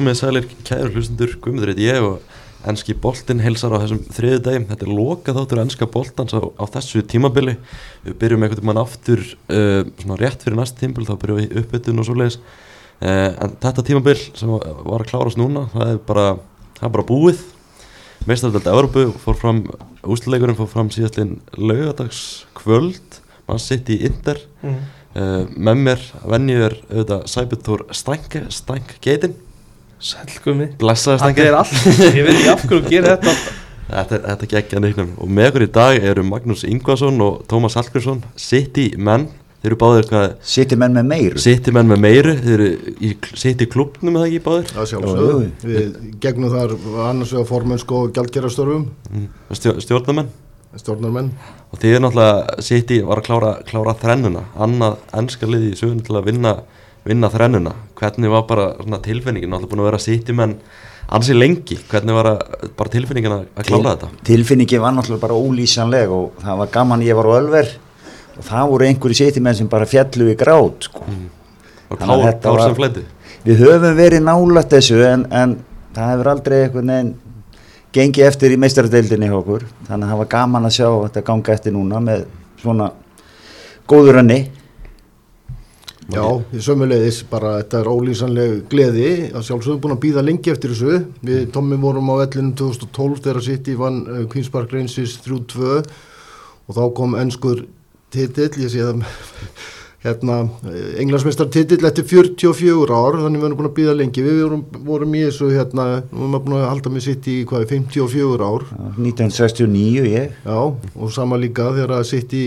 Komið sælir kæru hlustundur, Guðmundur ég og ennski boltinn helsar á þessum þriðu dagim. Þetta er loka þáttur ennska boltans á, á þessu tímabili. Við byrjum einhvern veginn aftur uh, svona rétt fyrir næst tímabil, þá byrjum við uppbytun og svoleiðis. Uh, en þetta tímabil sem var að klárast núna, það er bara, það er bara búið. Meistardöld Európu fór fram, úsleikurinn fór fram síðastlinn laugadags kvöld, mann sitt í Inder. Mm. Uh, með mér venju er auðvitað Sæbjörn Stænk Stænk Geitin Sælgumi Blessaði Stænk Ég veit ekki af hverju að gera þetta Þetta, þetta geggja neiknum og með okkur í dag eru Magnús Ingvarsson og Tómas Hallgrímsson City menn, þeir eru báðir hvað? City menn með meiru. City menn með meiru, þeir eru í City klubnum eða ekki báðir? Já sjálfsögðu, við gegnum þar annars við að formennsk og gjaldgerastörum mm. Stjórnamenn stjórnarmenn? Og því er náttúrulega City var að klára, klára þrennuna. Annað ennska liði í söguna til að vinna, vinna þrennuna? Hvernig var bara tilfinningin? Náttúrulega búin að vera City menn ansi lengi. Hvernig var að, bara tilfinningin að, að klára Til, þetta? tilfinningin var náttúrulega bara ólýsanleg og það var gaman ég var á Ölver og það voru einhverju City menn sem bara fjallu í grátt sko. mm. og tár, tár sem fleiti við höfum verið nálat þessu en, en það hefur aldrei eitthvað nefn gengi eftir í meistaradeildinni hjá okkur. Þannig að það var gaman að sjá þetta ganga eftir núna með svona góður önni Já, í sömulegis bara þetta er ólýsanleg gleði að sjálfsögum búin að býða lengi eftir þessu. Við Tommi vorum á vellinum 2012 þegar City vann uh, Queen's Park Rangers 3-2 og þá kom ennskur titill, ég sé það hérna, englansmestartitill eftir 44 ár, þannig við erum búin að býða lengi, við vorum, vorum í þessu hérna, við erum búin að halda með sitt í hvað, 54 ár. 1969 ég. Já, og sama líka þegar að sitt í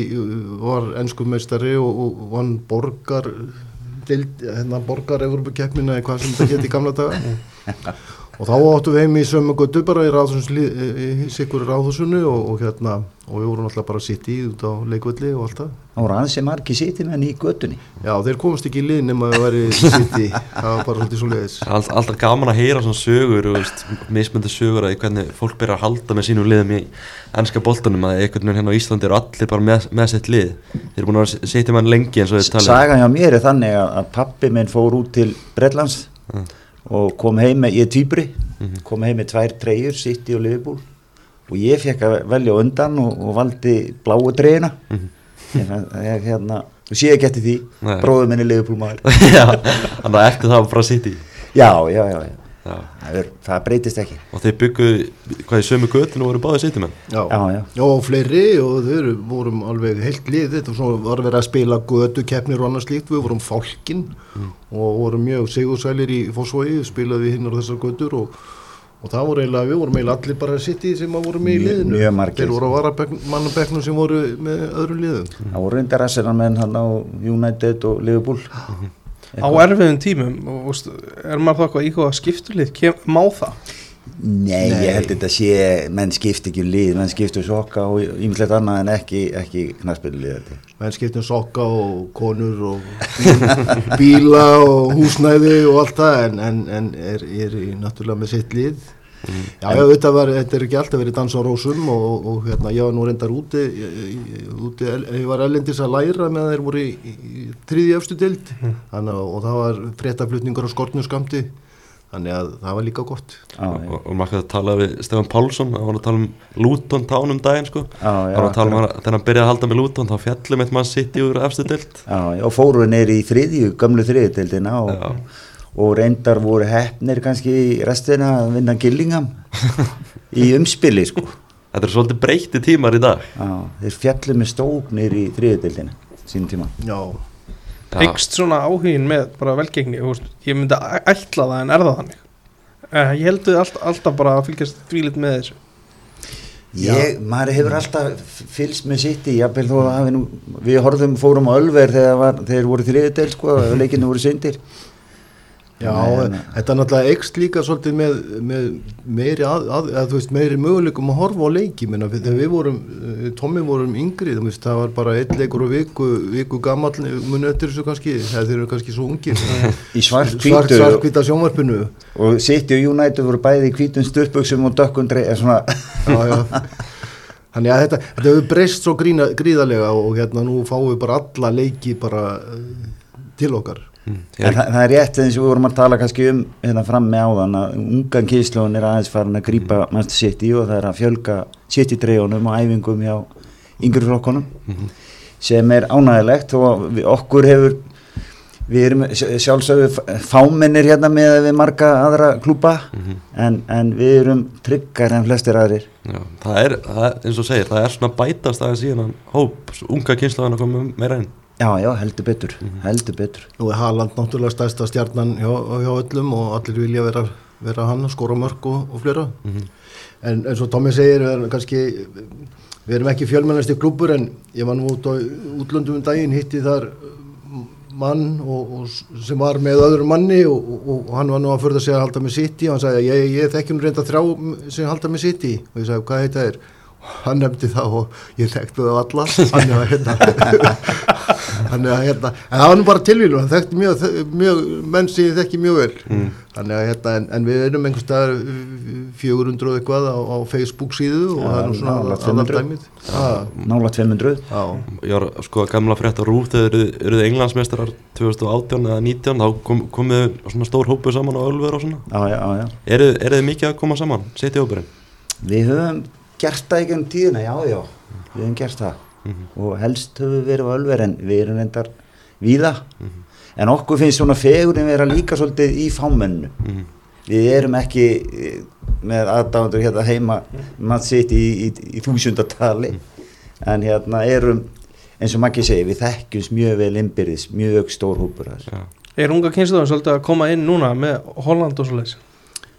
var ennskumestari og, og vann borgar hérna borgar Evropakeppmina eða hvað sem þetta geti í gamla daga og þá áttum við heim í sömu götu bara í sikkur ráðhúsunu og, og hérna og við vorum alltaf bara sitt í út á leikvöldi og allt það. Það voru aðeins sem margi sitt í menn í götunni. Já þeir komast ekki í lið nema að það væri sitt í það var bara svolítið svo leiðis All, Alltaf gaman að heyra svona sögur mismöndu sögur að hvernig fólk byrjar að halda með sínum liðum í ennska boltunum að einhvern veginn hérna á Íslandi eru allir bara með, með sitt lið. Þeir eru búin að sitt í mann lengi tala Sagan hjá mér er þannig að pappi minn fór út til Breitlands mm og kom heim með, ég er -hmm. kom heim með tvær treyjur, City og Liverpool. Og ég fekk að velja undan og, og valdi bláu treyjuna. -hmm. ég, hérna og sé ekki eftir því, bróðum minni Liverpool maður Já, þannig að eftir það bara City? Já, já, já, já það, er, það breytist ekki. Og þeir bygguðu hvað í sömu göttinu voru báðið sýtumenn? Já. Já, já. já og fleiri og þau vorum alveg heilt lið þetta var verið að spila göttu keppnir og annars líkt við vorum fálkin mm. og vorum mjög segursælir í fósfói spilaði við hinn á þessar göttur og, og það voru eiginlega, við vorum eiginlega allir bara sitt í sem að voru með í liðinu. mjög margir. Þeir voru að vara mannabeknum sem voru með öðru liðum. Það voru reyndar að serna með hann á United og Liverpool á erfiðum tímum og, er maður þá eitthvað íkvæða skiptulið má það? Nei, Nei, ég held þetta sé menn skipt ekki lið, menn skiptu sokka og ymslegt annað en ekki, ekki knarspilulið menn skiptu sokka og konur og bíla og húsnæði og allt það en, en, en er, er náttúrulega með sitt lið Mm. Já, já, þetta, var, þetta er ekki alltaf verið dans á rósum og, og, og hérna, ég var nú reyndar úti, úti ég var ellendis að læra með þeir voru í, í tríði öfstu dild mm. og það var fréttaflutningar á skortnu skamti þannig að það var líka gott ah, og, og maður hætti að tala við Stefan Pálsson það var að tala um Luton tánum daginn sko. já, um að þegar hann byrjaði að halda með Luton þá fjallum eitt mann sitt í úr efstu dild og fóruð neyri í þriðju, gamlu þriðju dildina og og reyndar voru hefnir kannski í restina að vinna Gillingham í umspili sko. Þetta er svolítið breyti tímar í dag. Já, þeir fjallið með stóknir í þriðdeldina sínum tíma. Já. Hegst svona áhugin með bara velgengni ég myndi að ætla það en er það þannig? Eh, ég heldur alltaf, alltaf bara að fylgjast tvílit með þessu. Ég, maður hefur alltaf fylgst með sitt í við horfum fórum á Ölver þegar þeir voru þriðdeld sko, leikinu voru syndir Já, en, þetta er náttúrulega ekst líka svolítið með, með meiri, að, að, að, veist, meiri möguleikum að horfa á leiki menna, þegar við vorum, eh, Tómi vorum yngri veist, það var bara eitt leikur og viku, viku gammal muni öttir þessu kannski þeir eru kannski svo ungir. Í svartkvítu svartkvíta sjónvarpinu. Og City og United voru bæði í kvítum styrpöksum og dökkundri þannig að þetta, þetta hefur breyst svo grína, gríðarlega og hérna nú fáum við bara alla leiki bara uh, til okkar Mm. En Ég, það, er rétt eins og við vorum að tala kannski um hérna fram með áðan að ungan kyslun er aðeins farin að grípa Manchester City og það er að fjölga City dreifunum og æfingum hjá yngri flokkonum Mhm. sem er ánægilegt og við, okkur hefur við erum sj- sjálfsögðu f- fámennir hérna með við marga aðra klúpa Mhm. en, en við erum tryggar en flestir aðrir já, það er, það er, eins og segir, það er svona bætast aðeins síðan hann hóp, svo unga kynslaðan að koma meira inn. Já, já, heldur betur, heldur betur Nú er Haaland náttúrulega stærsta stjarnan hjá, hjá öllum og allir vilja vera, vera hann, skora mörg og, og flera. Mhm. En eins og Tommi segir, erum kannski, við erum ekki fjölmennasti klubur en ég var nú út á útlöndum um daginn, hitti þar mann og, og sem var með öðru manni og, og, og hann var nú að förða sig að halda með City og hann sagði að ég, ég þekki nú reynda þrjá sem halda með City og ég sagði hvað heita þér? Hann nefndi það og ég þekkti það alla, hann er að hérna, hann er að hérna, en það var nú bara tilvílu, hann þekkti mjög, mjög menn sem ég þekki mjög vel, Mm. þannig að hérna, en, en við erum einhvers staðar 400 og eitthvað á, á Facebook síðu og Já, það er nú svona aðal 500. dæmið. Nála 200 já, Ég var sko gamla frétt á Rúf þegar eru- eruð englandsmeistarar 2018 eða 19 þá kom, komuð svona stór hópu saman á Ölver og svona. já, já, já, já Eru, eru þið mikið að koma saman? Setja hópurinn? Við höfum gert það ekki um tíðina, já, já, við höfum gert það Mhm. og helst höfum við verið á Ölver en við erum reyndar víða Mhm. en okkur finnst svona fegurinn vera líka svolítið í fámennu. Mhm. Við erum ekki eh, með aðdáðandur hérna heima, mann sitt í, í, í þúsundatali en hérna erum, eins og maður ekki segir, við þekkjumst mjög vel innbyrðis, mjög stór hópur þar. Já. Er unga kynsluðan svolítið að koma inn núna með Holland og svoleiðis?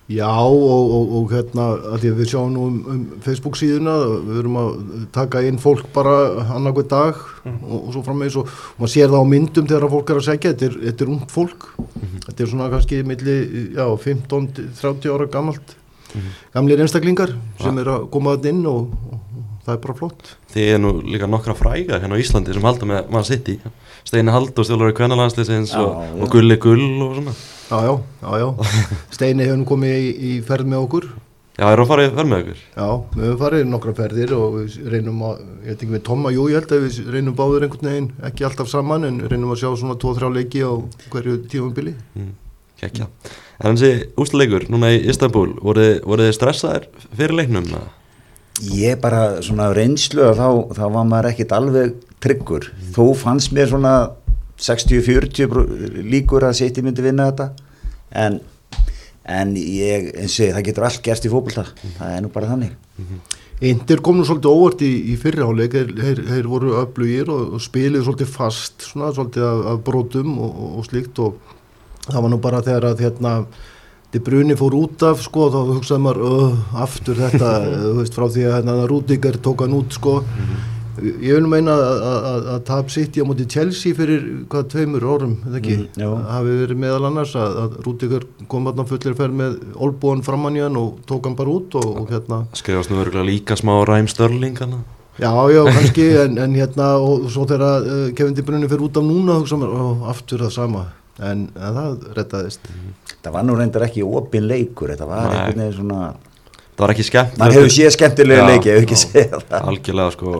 Já og, og, og hérna, að við sjáum nú um, um Facebook síðuna, við erum að taka inn fólk bara annarkvæð dag og, og svo frammeins og, maður sér það á myndum þegar fólk er að segja, þetta er, þetta er ungt fólk, þetta er svona kannski milli, já, 15-30 ára gamalt, gamlir einstaklingar sem er að koma þetta inn og það er bara flott. Þið er nú líka nokkra fræga hérna á Íslandi sem halda með mann sitt í Steini Halldór stjólari kvennalandsliðsins Já, og, og Gulli Gull og svona Já, já, já, já. Steini hefur nú komið í, í ferð með okkur. Já, er að fara í ferð með ykkur Já, við höfum farið nokkra ferðir og við reynum að, ég veit ekki með Tomma, jú ég held að við reynum báður einhvern veginn, ekki alltaf saman en reynum að sjá svona 2-3 leiki á hverju tífambili. mm. Kekja En þessi úsleikur núna í Istanbul voruð þið- stressaðir fyrir leiknum? eða? Ég bara svona reynslu að þá, þá var maður ekkit alveg tryggur. Þó fannst mér svona 60-40 brú- líkur að City myndi vinna þetta en, en ég, eins og það getur allt gerst í fótbolta. Það er nú bara þannig. Indir kom nú svolítið óvart í, í þeir, þeir voru öflugir og, og spilið svolítið fast, svona svolítið af, af brotum og, og, og slíkt og það var nú bara þegar að hérna De Bruyne fór út af sko þá hugsaði maður uh, aftur þetta veist frá því að hérna, Rúdiger tók hann út sko. Ég vil meina að, að, að, að tap sitt í á móti Chelsea fyrir hvað tveimur árum eða ekki, Mhm, já. hafi verið meðal annars að, að Rúdiger kom þarna fullir ferð með olbúan framann í hann og tók hann bara út og, og hérna. Skrifast nú örgulega líka smá ræm störling hana Já, já, kannski, en, en hérna, og svo þegar uh, Kevin De Bruyne fyrir út af núna, ó, aftur það sama, en, það rettaðist. Það var nú reyndar ekki opin leikur, þetta var Nei. einhvern veginn svona, Það var ekki skemmt maður hefur séð skemmtilega leiki, ef ekki segja það. Algjörlega sko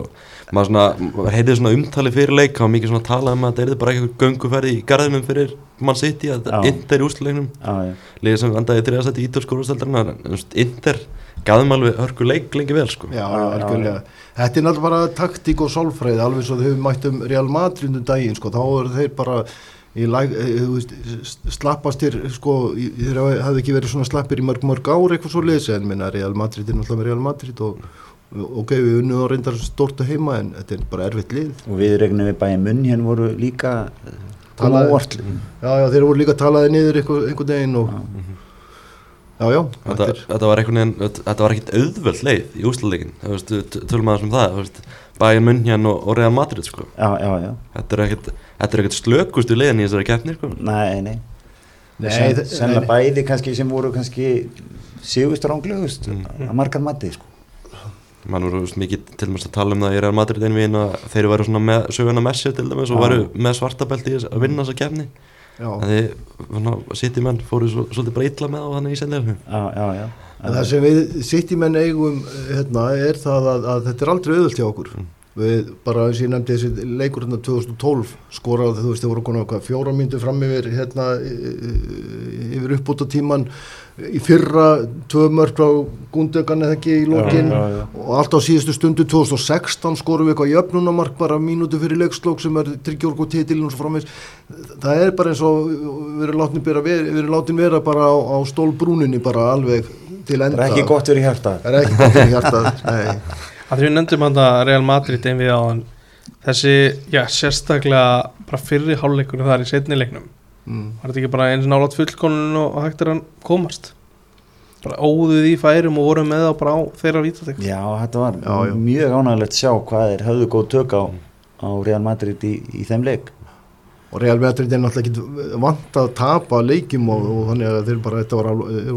maður svona, heyrði svona umtali fyrir leik og mikið svona talað um að þetta er bara eitthvað gönguferði í garðinum fyrir mann sitt í að Já. Inter í úsleiknum liðið sem endaði í þriðasætti í ítalskólasteldarinn en Inter gaðum alveg hörku leik lengi vel sko Já, Já, já, algjörlega. Þetta er náttúrulega bara taktík og sálfræði, alveg svo þau hefur mætt um Real Madrid um daginn, sko, þá eru þeir bara eh, slappastir, sko, þeir hafði ekki verið svona slappir í mörg, mörg ár eitthvað svo liðs, en minna Real Madrid er náttúrulega Real Madrid og, og ok, við unnum á reyndar stort að heima, en þetta er bara erfitt lið. Og við regnum við bæði munn hérna voru líka koma Talaði-. Já, já, þeir voru líka talaði niður einhver, einhvern veginn og, já, já, þetta, þetta var einhvern veginn þetta var ekkit auðvöld leið í úsleikin tölum aðeins um það þú veist, Bayern München og, og Real Madrid sko Já, já, já. þetta er er ekkit slökustu leiðin í þessari keppni sko Nei, nei. Nei, Sen, þe- sennilega nei, bæði kannski sem voru kannski sigust ránglegust Mm. að margar mati sko. mann voru mikið til dæmis að tala um það í Real Madrid einvegin að þeir væru svona með söguna Messi til dæmis og Já. væru með svartabelti að vinna þessa keppni Já. en þið sitt í menn fóru svo, svolítið bara illa með á þannig í sendilegum Já, já, já. En það sem við sitt í menn eigum hérna, er það að, að þetta er aldrei auðvöld hjá okkur við bara eins og ég nefndi þessi leikur hérna 2012 skoraði þú veist þau voru konar fjóra myndu fram yfir hérna yfir uppbúta tíman í fyrra tvö mörg á Gundogan eða ekki í lokin. Já, já, já. og allt á síðustu stundu 2016 skorum við eitthvað jöfnunamark bara mínútu fyrir leikslók sem er tryggjórku titilin og svo framvegs það er bara eins og við erum látin vera, erum látin vera bara á, á stólbrúninni bara alveg til enda. Það er ekki gott fyrir hjarta það er ekki gott fyrir hjartað nei. að því við nefndum hann að Real Madrid einn við á hann. Þessi, já, sérstaklega bara fyrri hálfleikunum þar í setni leiknum. Mm. var þetta ekki bara eins nálat fullkonun og hægt er hann komast? Bara óðuð í færum og voru með þá bara á þeirra vítatek Já, þetta var Já, já. mjög ánægilegt að sjá hvað þeir höfðu góð tök á, á Real Madrid í, í þeim leik og Real Madrid er náttúrulega ekki vant að tapa leikjum og, og þannig að þeir bara þetta var,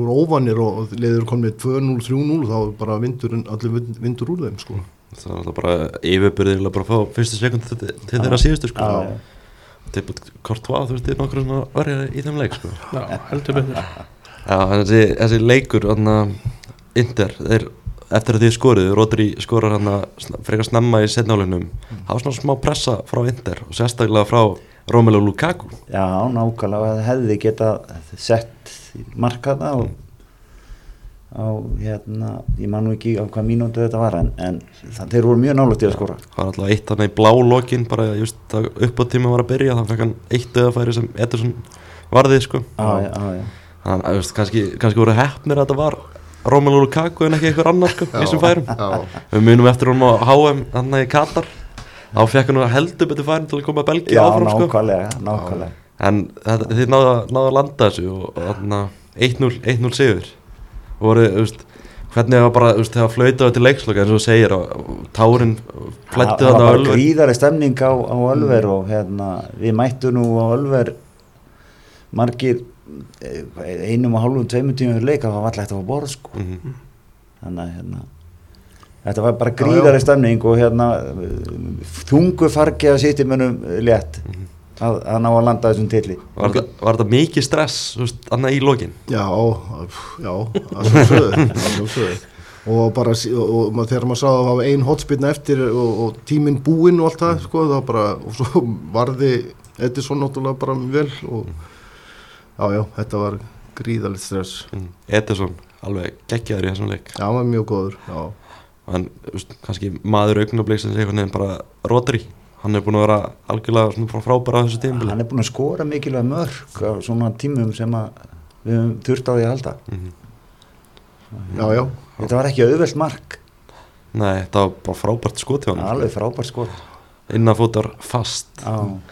voru óvanir og, og leður komið 2-0, 3-0 þá var bara vindur, allir vind- vindur úr þeim sko. það er alltaf bara yfirbyrðið bara að fá fyrstu sekund til, þeirra síðustu sko. Já, já. Tipput Kortva, þú veist, þið er nokkur svona varja í þeim leik sko. Já, heldur betur. Já, þessi, þessi leikur Inder, þeir eftir að þið skoruðu, Rodri skorar hann frekar snemma í setnálinum það var svona smá pressa frá Inder og sérstaklega frá Romelu Lukaku. Já, nákvæmlega það hefði getað sett markaða á, á hérna, ég man nú ekki á hvað mínúti þetta var en, en það, þeir voru mjög nálægt í að skora. Það var alltaf eitt hann í blá lokin bara just að upp á tíma var að byrja þá fekk hann eitt döðafæri sem Ederson varði sko. Já, já, já, já. þannig að veist, kannski, kannski voru hefnir að þetta var Romelu Lukaku en ekki einhver annar sko í þessum færum. Já, við munum eftir honum á HM hann í Katar þá fekk hann heldur betur færin til að koma að Belgia já áfram sko. nákvæmlega, nákvæmlega. En þetta, þið náðu, að- að landa þessu og, þarna 1-0 1-0 sigur. Og voru, veist hvernig það bara, þegar flautaði til leiksloka eins og segir tárin flættu það á var bara Ölver. gríðari stemning á, á Ölver og hérna, við mættum nú á Ölver margir eh, einum og hálfum, tveimur tíma fyrir leika það var alltaf eftir að fá borð sko. Mhm. þannig að hérna þetta var bara gríðari stemning og hérna þungu fargi að sýtti munum létt Mhm. að, að ná að landa þessum tilli var, þetta- var þetta mikið stress, veist, annað í lokin? Já, já og bara og, og maður- þegar maður sá að það var ein hotspilna eftir og, og tíminn búinn og allt það sko, það bara, og svo varði Edison náttúrulega bara vel og já, já, þetta var gríðalegt stress. Mm. Ederson, alveg geggjaður í þessum leik. Já, var mjög góður já, en veist, kannski maður augnablík sem segir veginn bara Rodri. Hann er búin að vera algjörlega svona frá- frábær á þessu tímabili. Hann er búin að skora mikilvæg mörg á svona tímum sem við höfum þurft á því að halda. Mhm. já, já, þetta var ekki auðvelt mark. Nei, þetta var bara frábært skot alveg frábært skot. Innanfótar fast. En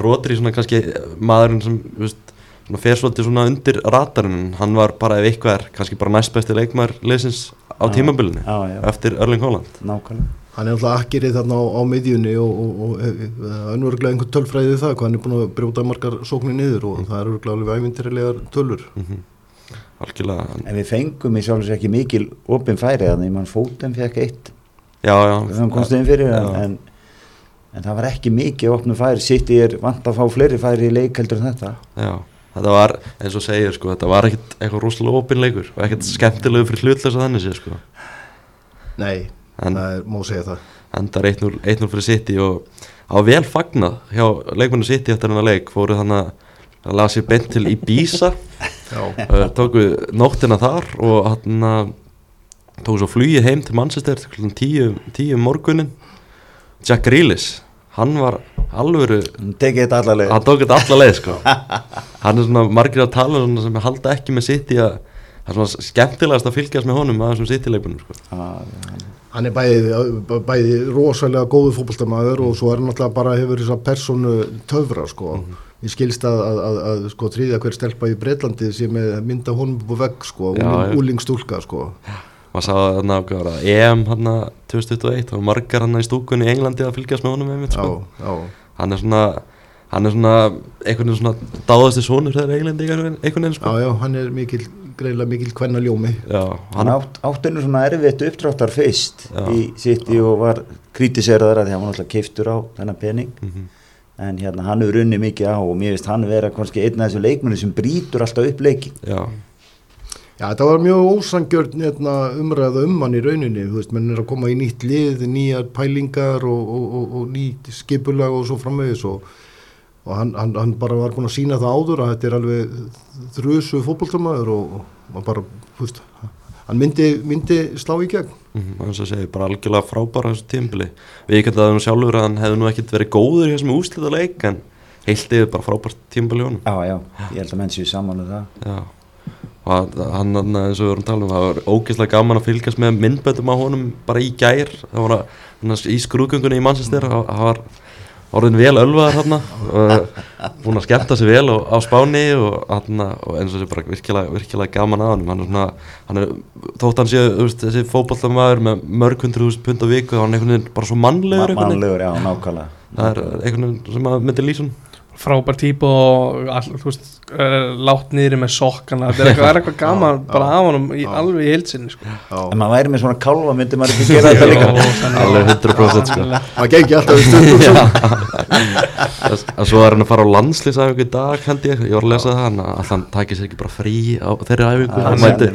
Rodri svona kannski maðurinn sem veist, svona fer svolítið svona undir ratarinn hann var bara ef eitthvað er kannski bara næst besti leikmar leysins á Já. tímabilinu já, já, eftir Erling Haaland. Nákvæmlega. Hann er alltaf akkirið þarna á, á miðjunni og, og, og önnverglega einhver tölfræðið það hvað hann er búin að brjóta margar sóknir niður og það er örgulega alveg ævinterilegar tölur. Mm algjörlega. En, en við fengum í sjálfs ekki mikil opin færi þannig mann fótum fekk eitt. Já, já, þannig komst þeim fyrir en, Já. en, en það var ekki mikið opnum færi. Sitt í er vant að fá fleiri færi í leik heldur en þetta. Já þetta var eins og segir sko þetta var ekkit eitthvað rosalega opin leikur og ekkit skemmtilegu fyrir hlutlega þannig sé sko. Nei, en það er, má segja það. Endar 1-0 1-0 fyrir City og á vel fagnað hjá leikmennu City eftir hennar leik. Fóru þannig að laga sér beint til Ibiza. Já, uh, tóku nóttina þar og hann tóku svo flugið heim til Manchester 10, 10 um morgunin Jack Grealish hann var alvöru hann tekið þetta allarleið hann tók þetta alla leið sko. Hann er svona margir að tala um svona sem halda ekki með City að það er svona skemmtilegast að fylgjast með honum að þessum City leikunum sko. hann er bæði, bæði rosalega góðu fótballtamaður og svo er hann náttúrulega bara hefur þess að personu töfra sko. Ég skilst að, að, að, að sko þriðja hver stelpa í Breitlandi sem er mynda honum upp á vegg sko, Já, já. úlingstúlka sko maður sá þarna hvað var það, EM hann 2021 það var margar hann í stúkunni í Englandi að fylgjast með honum einmitt, já, sko. já, hann er svona hann er svona einhvern veginn svona dáðasti sonur þegar Englandi einhvern veginn sko. já, já, hann er mikil greiðlega mikil kvenna ljómi já, hann hann, átt, áttinu svona erfitt uppdráttar fyrst Já. í sitt og var kritiseraður að því að hann var alltaf keiftur á þennan pening Mhm. en hérna hann hefur unni mikið á og mér finnst hann vera kannski einn af þessum leikmennu sem brýtur alltaf upp leikin já, Já, þetta var mjög ósangjörn hérna, umræða um hann í rauninni, þú veist, menn er að koma í nýtt lið, nýjar pælingar og, og, og, og nýtt skipulag og svo framvegis og, og hann, hann, hann bara var búin að sína það áður að þetta er alveg þrjusu fótboltamæður og, bara, þú veist, hann myndi, myndi slá í gegn. Mhm, eins og segi, bara algjörlega frábæra þessu tímbili við ekki að það sjálfur að hann hefði nú ekkert verið góður í þessum úslita leik en heilt yfir bara frábært tímbili honum. Já, já, ég held að menn séu saman um það. Já og hann, eins og við vorum að tala um það var ógeðslega gaman að fylgjast með myndböndum á honum bara í gær. Það var að, í skrúðgöngunni í Manchester það var orðin vel ölvaðar hann búin að skemmta sig vel á, á spáni og, hann, og eins og þessi bara virkilega, virkilega gaman að hann hann er svona, hann er, þótt hann sé þessi fótballtamæður með mörg hundru þúsund pund á viku þá er hann einhvern veginn bara svo mannlegur. Mannlegur, já, nákvæmlega. Það er einhvern veginn sem að myndi lýsum frábær típ og all, þú veist, uh, látt niður með sokkana. Þetta er eitthvað, er eitthvað gaman Já, bara af honum í, já. alveg í heilsinni sko. En maður væri með svona kálfa myndi maður ekki gera þetta líka. Alveg 100% sko. Það gengi alltaf í stundum. að svo er hann að fara á landslýsæfingu í dag held ég, ég var að lesa það hann að hann takir sér ekki bara frí á þeirri æfingu.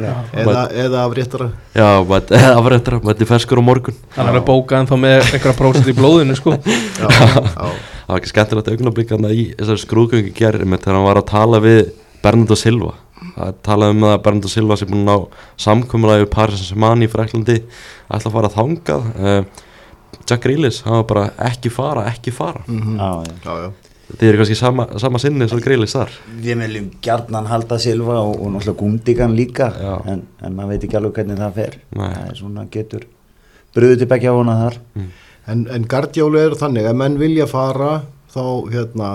Eða, eða af réttara. já, mæti, afrættra mæti ferskur á morgun. Hann er að bóka en þá með einhverja prósent í blóðinu sko. Já, já, það var ekki skemmtilegt augnablik hann í þessari skrúðgöngu gerir með þegar hann var að tala við Bernardo Silva. Það talaði um að Bernardo Silva sem búin að ná samkomulega við Paris Saint-Germain í Fræklandi ætla að fara að þangað. Uh, Jack Grealish, hann var bara ekki fara, ekki fara. Mhm. Já, já já, já. þið eru kannski sama, sama sinni svo Grealish þar. Við viljum gjarnan halda Silva og, og náttúrulega Gundigan líka en, en maður veit ekki alveg hvernig það fer. Nei. það er svona getur bröðu til bekkja á hana þar En, en Guardiola er þannig að menn vilja fara þá, hérna,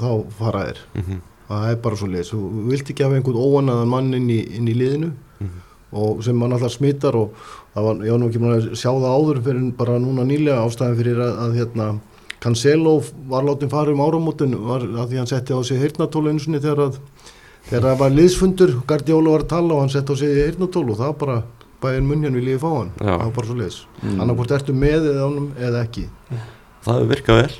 þá fara þeir. Mhm. Það er bara svo leiðis. Þú vilt ekki hafa einhvern óanaðan mann inn í, inn í liðinu og sem mann alltaf smittar og var, ég var nú ekki búin að sjá það áður fyrir bara núna nýlega ástæðan fyrir að, að hérna, Cancelo var látin fara um áramótin að því hann setti á sig heyrnatól einu sinni þegar að þegar það var liðsfundur, Guardiola var að tala og hann setti á sig heyrnatól og það bara bæinn munn hérna vil ég fá hann, Já. það var bara svo leiðis mm. annarkvort ertu með eða ánum eða ekki það hefur virkað vel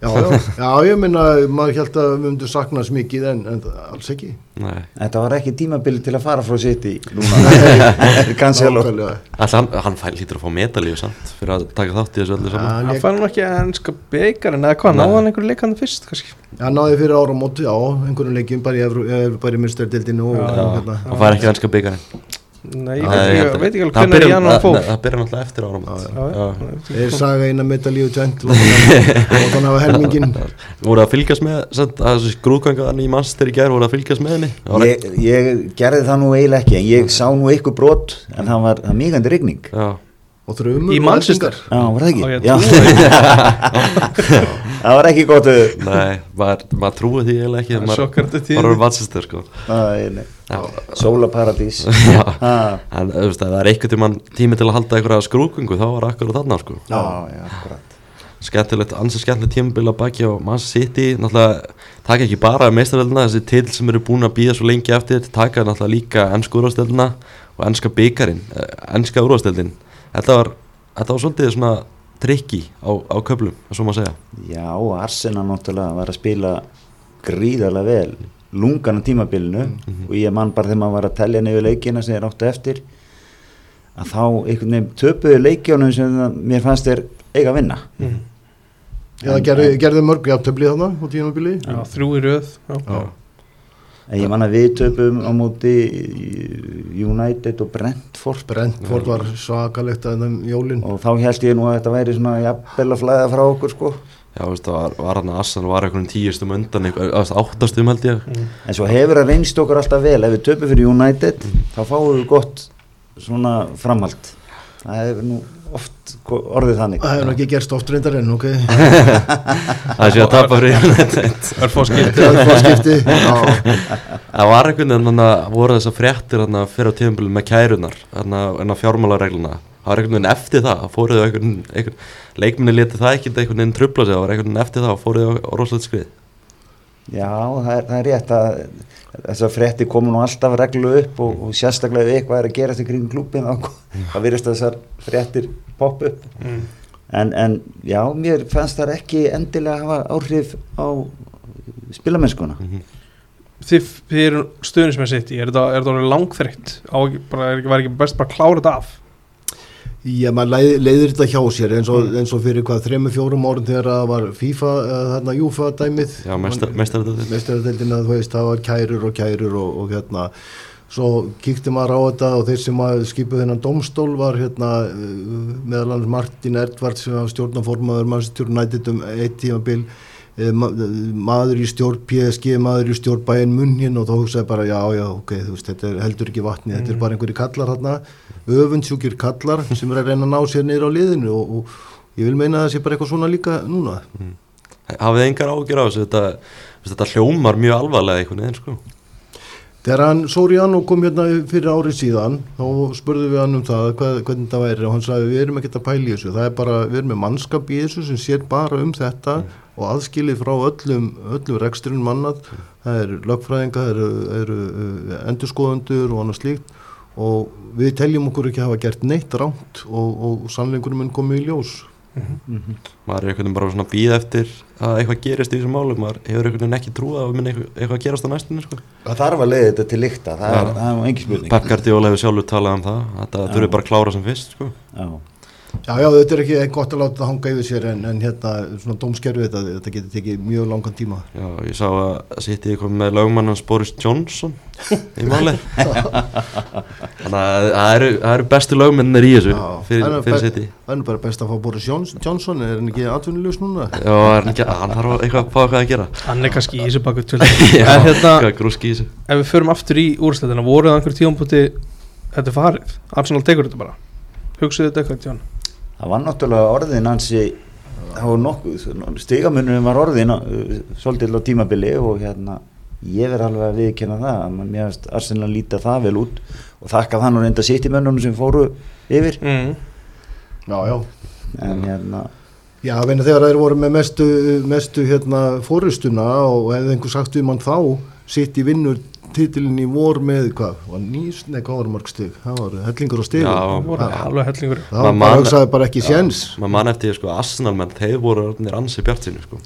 Já, já, já, ég minna, maður held að við myndum sakna þess mikið en, en alls ekki. Nei. Þetta var ekki tímabili til að fara frá City núna Cancelo Nákvæmlega. Ætli hann, lítur að fá medalíu samt fyrir að taka þátt í þessu öllu saman Hann fær nú ekki ennska beigarinn eða hvað, náða hann einhverju leikandi fyrst kannski Hann náði fyrir áramóti, já, einhverjum leikjum bara í, Evru- eh, bara í myrsterdildinu og, Já. og hérna. hann fær ekki ennska byggarinn Nei, ég veit ekki, að- alveg hvernig byrjar- Jan hann fór það- byrjar náttúrulega eftir áram Já, já. Þeir saga eina medalíu tvengt og þannig hafa helmingin. voru að fylgjast með að skrúðgangaðan í Manchester í gær voru að fylgjast með henni ég, ég gerði það nú eiginlega ekki en ég sá nú ykkur brot en það var mýgandi rigning Já, Og þrjumur. Í Manchester Já, var það ekki? Já. það var ekki gott nei, maður, maður trúi því eiginlega ekki maður er Manchester sko. Nei, nei. Já, Sólaparadís. En ef það er einhvern tímann tími til að halda einhverja skrúðgöngu þá var akkur þarna sko. Já, já, akkurat. Skemmtilegt, ansið skemmtilegt tímabil að baki á Manchester City, náttúrulega taka ekki bara meistarveldina, þessi til sem eru búin að býða svo lengi eftir, taka náttúrulega líka ennsku úrvasteldina og ennska byggarinn ennska úrvasteldin þetta var, þetta var svolítið svona trikki á, á köflum, svo maður segja Já, Arsenal náttúrulega var að spila gríðarlega vel lungan á tímabilinu og ég man bara þegar maður var að telja nefnir leikina sem þeir áttu eftir að þá einhvern veginn töpuðu leikjónum sem það- mér fannst þeir eiga að vinna Já, það gerði, gerði mörg jafntöflið þarna á tímabili. Já, þrjú í röð já. Já. En ég man að við töpuðum á móti United og Brentford. Brentford var svakalegt að þeim jólinn. og þá held ég nú að þetta væri svona jafnvel að flæða frá okkur sko. Já, veist, það var, var hann að Assan var einhvern tíustum undan, eða áttastum held ég. En svo hefur það reynst okkur alltaf vel. Ef við töpum fyrir United þá fáum við gott svona framhald. Það hefur nú oft orðið þannig. Það hefur ekki gerst oft reyndar en, ok. Það sé að tapa fyrir United. Örfá skipti. Það var skipti. Já, Það var einhvern veginn þannig að voru þessar fréttir þarna fyrir á tíðanbílum með kærunar þarna en á fjármálaregluna. Það var einhvern veginn eftir það að fóruðu einhvern, einhvern leikminni leti það ekki einhvern veginn trubla sig það var einhvern veginn eftir það að fóruðu á rosalegt skrið Já, það er, það er rétt að þessar frétti komu nú alltaf reglu upp og, og sérstaklega ef eitthvað er að gerast í kring klúpin þá virðist þessar fréttir popp upp. Mm. en, en já, mér fannst það ekki endilega hafa áhrif á spilamennskuna þið, þið eru stöðnismenn sitt í, er þetta, er ekki, var ekki best bara að klára þetta af Já, maður leið, leiðir þetta hjá sér eins og, eins og fyrir hvað þremmu fjórum orðin þegar það var FIFA, uh, þarna Júfa dæmið Já, meistaradeildin. Meistaradeildin að þú veist, það var kærur og kærur og, og hérna svo kíkti maður á þetta og þeir sem skipuð þennan domstól var hérna uh, meðal annars Martin Erdvart sem var stjórnaformaður mannstjórn nættit um eitt tímabil eh, ma maður í stjórn PSG, maður í stjórn bæinn munnin og þá hugsaði bara já já ok, þú veist, þetta er heldur ekki vatni, þetta er bara einhverju kallar hérna, öfundsjúkir kallar sem er að reyna að ná sér niður á liðinu og, og ég vil meina að það sé bara eitthvað svona líka núna. Hafið þið engar ágjur á þessu? Þetta, þetta hljómar mjög alvarlega einhvern veginn sko. Þegar hann Soriano kom hérna fyrir árið síðan þá spurðum við hann um það hvað, hvernig það væri og hann sagði við erum ekkert að pæla í þessu það er bara, við erum með mannskap í þessu sem sér bara um þetta og aðskilið frá öllum, öllum reksturinn mannað. Það eru lögfræðinga, það eru, eru uh, endurskoðundur og annað slíkt. Og við teljum okkur ekki að hafa gert neitt ránt og, og sannleikunum mun komið í ljós. Maður er einhvern veginn bara svona að býða eftir að eitthvað gerist í þessum málum. Maður hefur einhvern veginn ekki trúið að minna eitthvað, eitthvað að gerast á næstunni sko. Það þarf að leiða þetta til lykta, það er, það er engin spurning. Pep Guardiola hefur sjálfur talað um það þetta Já. þurfi bara að klára sem fyrst sko. Já, Já, já, þetta er ekki gott að láta það hanga yfir sér en, en hérna, svona dómskerfi þetta, þetta getur tekið mjög langan tíma. Já, ég sá að City kom með lögmannans Boris Johnson í máli þannig að það eru, það eru bestu lögmennir í þessu Já, fyrir, fyrir City. Það er nú bara best að fá Boris Jones- Johnson, er hann ekki atvinnulegs núna? Já, hann, ekki, hann þarf eitthvað að fá eitthvað að gera. Hann er kannski í þessu baku til Já, en hérna, grúski í þessu. ef við förum aftur í úrslæðina voruð það einhver tíðanbúti þetta er farið, Arsenal tekur þetta bara. Hugsaðu þetta eitthvað tjón það var náttúrulega orðin hansi, stigamunum var orðin svolítið á tímabili og hérna, ég verð alveg að viðkynna það, að mér finnst Arsenal líta það vel út og þakka það nú reynda sitt í mönnunum sem fóru yfir, mm. Já, já en hérna, Já, þegar þeir voru með mestu, mestu hérna fórustuna og hefði einhver sagt við mann þá sitt í vinnur titilin í vor með hvað, var nýst, nei hvað var mörg stig? Það var hellingur á stigum. Já, það voru alveg hellingur. Það hugsaði bara ekki séns. Maður mann eftir sko, Arsenal menn, þeir voru ansi bjart sínu sko,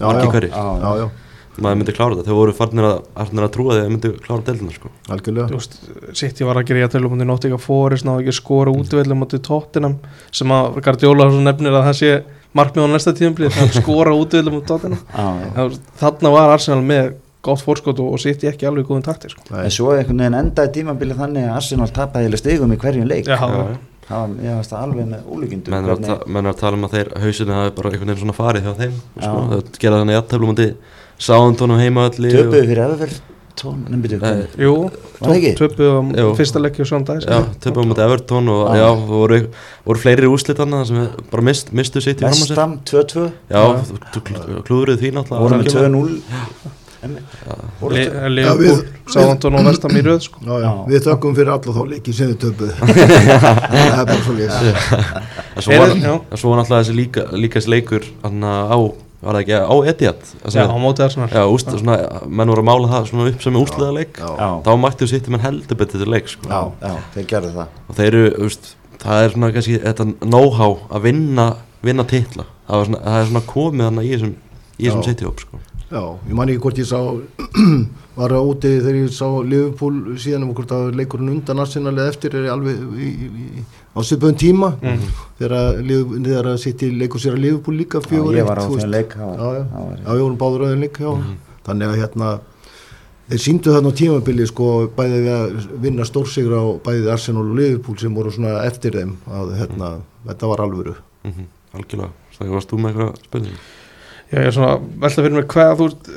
maður myndi klára þetta, þeir voru farnir að, að trúa því að þeir myndi klára deildina sko. algjörlega. Sitt ég var að gera til um hundi nótt ekki að fórist náðu ekki að skora útvöldum mútið tóttinam sem að Guardiola svo nefnir að það sé markmið á næsta þannig að skora útvöldum tóttinam á, þarna var Arsenal með gott fórskot og, og sitt ég ekki alveg góðum takti sko. En svo einhvern veginn endaði tímabili þannig að Arsenal tapaði heila stigum í hverjum leik Já, Já, já. það var, það alveg með ólíkindum menn er, að, er að tala um að þeir hausinu hafi bara einhvern veginn svona farið hjá þeim sko. Já. það gera þannig aðtöflum múndi sáðundunum heimaðalli töpuðu fyrir Everfell tón, nefnir Nei, Jú, Var það ekki? töpuð á fyrsta svona dag Já, töfum mútið Everton og Já. já, voru, voru fleiri úrslit annað sem bara mist, mistu sitt í fram á sér Vestam 2-2 Já, þú- þú kl- klúðruðu því náttúrulega voru með algjörlega. 2-0 Við- Sáðantón og Vestam í röð sko. Já, já, Já. við þökkum fyrir alla þá leiki sem við töpuð það er bara svo En svo Er- var, en náttúrulega þessi líka, líka þessi leikur á, var það ekki, á Etihad? Já, á mótið Arsenal. Já, úst, svona, menn voru að mála það svona upp sem úrslöða leik. Þá mættu sitt menn heldur betur til leik sko. já, já, þeir gerðu það. Og þeir eru, úst, það er svona kannski þetta know-how að vinna vinna titla, það, var svona, það er svona komið hann í þessum, í þessum Já. City-hóp sko. Já, ég man ekki hvort ég sá var að úti þegar ég sá Liverpool síðan um hvort að leikurinn undan Arsenal eða eftir er alveg í, í, í, á svipöðum tíma. Mhm. að, Liverpool- þegar að sitt í leikur sér að Liverpool líka fjögur á var- Já, ég vorum báður öðin líka, já. Þannig að hérna þeir síndu þarna á tímabili sko bæði við að vinna stórsigra á bæði Arsenal og Liverpool sem voru svona eftir þeim að hérna, þetta var alvöru. Mm -hmm. algjörlega, það varst þú með eitthvað Já, ég er svona velta fyrir mér hvað þú veist,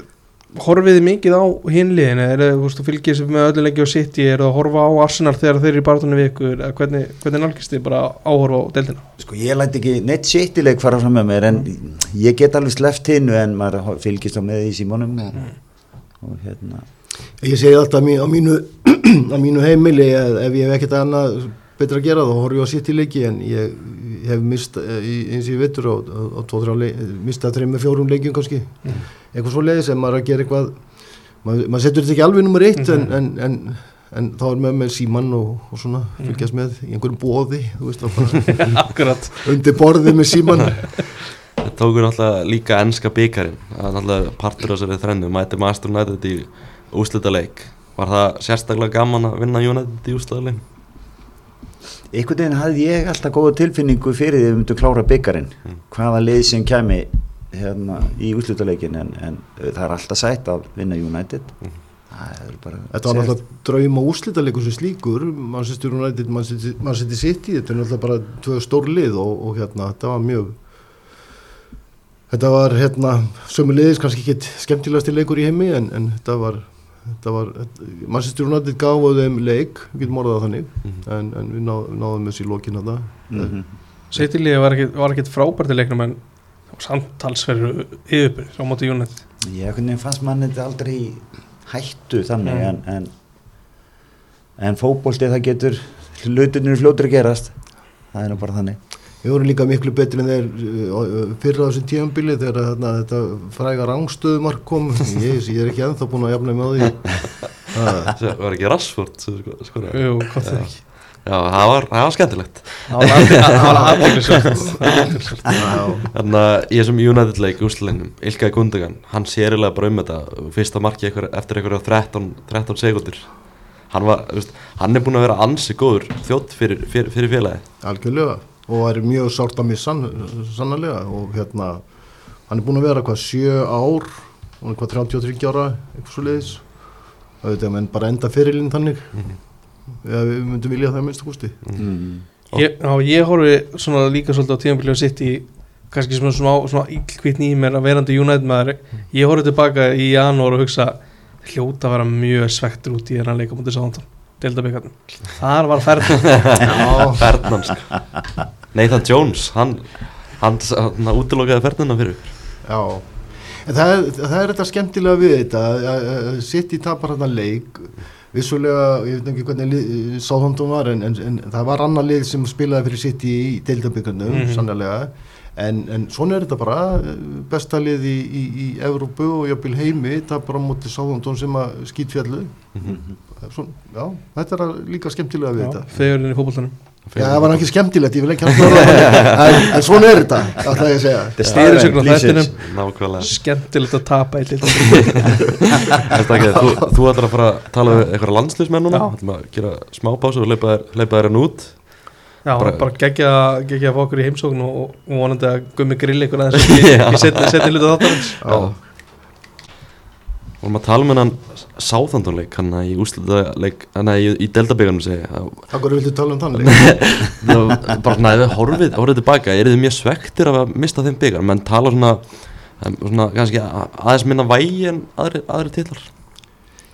horfið þið mikið á hinliðin eða þú veist, þú fylgir sér með öllu lengi og sitt er það að horfa á Arsenal þegar þeir eru í barðunni við ykkur? Eða hvernig, hvernig nálgist þið bara áhorfa á deildina? Sko ég læti ekki neitt sitt í leik fara fram með mér en ég get alveg sleppt hinnu en maður fylgist á með í símónum og, og hérna. Ég segi alltaf á mínu, á mínu, á mínu heimili að ef ég hef ekkert annað betra að gera þá horf ég á sitt í leiki en ég hef mist eh, eins og ég veitur á, á, á tvo, þrjá leik, mistað þreim með fjórum leikjum kannski. Eitthvað svo leiðis en maður að gera eitthvað maður, maður setur þetta ekki alveg nummer eitt en, en, en, en þá er með með síman og, og svona fylgjast með í einhverjum bóði undir borðið með síman Það tókur náttúrulega líka ennska er náttúrulega partur af þessari þrennu. Mæti Master United í úslita leik Var það sérstaklega gaman að vinna United í úslita leik? Einhvern veginn hafði ég alltaf góða tilfinningu fyrir því að við myndum klára byggarinn. Mm. hvaða lið sem kæmi hérna í úslutaleikin en, en það er alltaf sætt að vinna United. Það bara Þetta var náttúrulega drauma úrslitaleikur sem slíkur Manchester United, Manchester Manchester City. Þetta er náttúrulega bara tvö stór lið og, og hérna, þetta var mjög þetta var hérna sömu liðis kannski ekki skemmtilegasti leikur í heimi en, en þetta var þetta var, Manchester United gáðu þeim leik, við getum orðað það þannig Mhm. en, en við ná, náðum þessi í lokin þetta mm var ekkit, var ekkit frábært í leiknum en samtalsverður yfirbyrð á móti United. Ég hvernig fannst mann þetta aldrei í hættu þannig Mm. en, en en fótbolti það getur hlutinir fljótur að gerast. Það er nú bara þannig Við vorum líka miklu betri en þeir uh, fyrir á þessum tíðanbili þegar þarna, þetta fræga rángstöðumark kom. Ég, ég er ekki ennþá búin að jafna með því. Það- Það var ekki Rashford sem sko, sko, Jú, hvað það ekki. Já, það var, það var skemmtilegt. Það var athygli- það var aðdeglisvært Já. Þannig að í þessum United leik úsleginum, Ilkay Gundogan, hann sérilega bara um þetta fyrsta marki einhver, eftir einhverja 13, 13 sekundir hann, var, veist, hann er búin að vera ansi góður þjótt fyrir, fyrir, fyrir félagi algjörlega og er mjög sárt að missa hann sannlega og hérna hann er búin að vera hvað sjö ár og hvað 33 ára eitthvað svo leiðis það veit ég menn bara enda fyrirlinn þannig eða við myndum vilja það minnst kústi mm. Ég, já, ég horfi svona líka svolítið á tíðanbíli og sitt í kannski svona, svona, svona ílkvitni í mér að verandi United maður. Ég horfi tilbaka í janúar og hugsa hljóta að vera mjög svektur út í þennan leika mútið sáðan deildabíkarnum þar var ferð Ferdinand sko. Nathan Jones. Hann, hann, hann útilokaði Ferdinand fyrir. Já, en það er, það er þetta skemmtilega við þetta að- að að City tapar hann leik. Vissulega, ég veit ekki hvernig sáþóndum var en, en, en það var annar lið sem spilaði fyrir City í deildabyggarnum, Mhm. sannlega en, en svona er þetta bara. Eh, besta lið í, í, í Evrópu og jafnvel heimi, tapar á móti sáþóndum sem að skýtfjallu Svona, já, þetta er líka skemmtilega við þetta. Fegurinn í fótboltanum. Já, það var ekki skemmtilegt, ég vil ekki hafa það en, en svona er þetta, alltaf ég að segja. Þetta er Stýrisögn á staðreynd þættinum. skemmtilegt að tapa í deildabíkarnum Þetta ekki, þú, þú ætlar að fara að tala við eitthvað landslismenn núna? Já. ætlum að gera smá pásu og leipa þér- hann út. Já, Bara- bara, bara geggja, geggja að fá okkur í heimsókn og, og vonandi að gummi grill aðeins. Í, Já. setni hlutu þáttarins. Já Vorum að tala um hennan sáþandunleik hann í úslitaðleik hann í, í deltabíkanum segi að Akkur viltu tala um það var bara svona ef við horfið, horfið tilbaka eru þið mjög svektir af að mista þeim byggar menn tala svona, um, svona kannski aðeins minna vægi en aðri, aðri titlar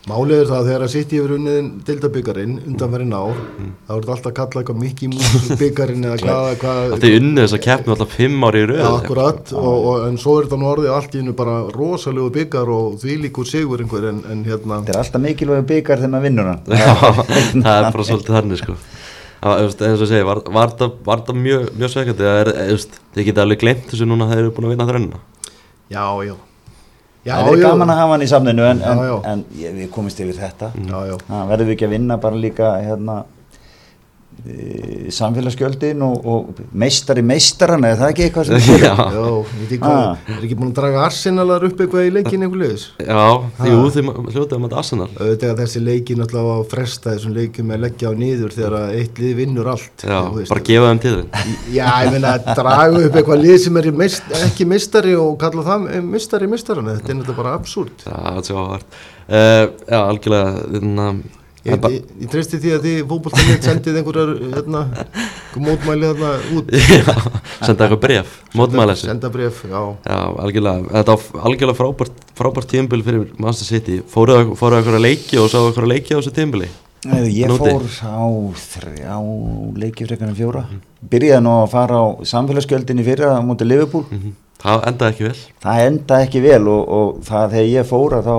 Málið er það að þegar að sitt yfir unniðin dildabyggarinn undanverðin ár þá er þetta alltaf að kalla eitthvað mikið mús byggarinn eða hvað, hvað Þið unnið þess að keppni alltaf fimm ári í röð Ja, akkurat, og, og, en svo er þetta nú orðið allt í hennu bara rosalegu byggar og því líkur sigur einhver en, en hérna þetta er alltaf mikilvæg byggar þegar maður vinnur hann. Já, það er bara svolítið þannig sko. Það eins og ég segi, var, var það, mjög, mjög sveikandi það er, þið geta alveg glemt þessu núna þegar þið eru búin að vinna þrennina Já, já Já, það er gaman að hafa hann í samninu en, en, Já, já. en ég, við komist yfir þetta. Verðum við ekki að vinna bara líka hérna samfélagsgjöldin og, og meistari meistaran eða það er ekki eitthvað sem Já, Já, ekki hvað, Ah. er ekki búin að draga Arsenalar upp eitthvað í leikin einhver liðis? já, því jú, þið hljótið að Arsenal Auðvitað að þessi leikin alltaf á fresta þessum leikum með að leggja á niður þegar eitt lið vinnur allt Já, veist. bara gefa þeim tíðin Já, ég meina að draga upp eitthvað lið sem er meist, ekki mistari og kalla það eh, mistari mistarana, þetta er náttúrulega bara absúrt. Já, það er svo áhvert uh, Já, algjörlega þarna, Ég, ég, ég treysti því að því fótbolltanir sendið einhverjar hérna, mótmæli þarna út. Já, senda eitthvað bref Mótmæla þessu Senda bref, já. Já, algjörlega, þetta var algjörlega frábært, frábært tímbil fyrir Manchester City Fóruðu fóruð eitthvað að leiki og sáðu eitthvað að leiki á þessu tímbili Nei, Ég Núti. fór á þrjá leikifrekarnir fjóra byrjaði nú að fara á samfélagsgjöldin í fyrra á móti Liverpool Mhm. Það endaði ekki vel. Það endaði ekki vel og, og það þegar ég fór að þá,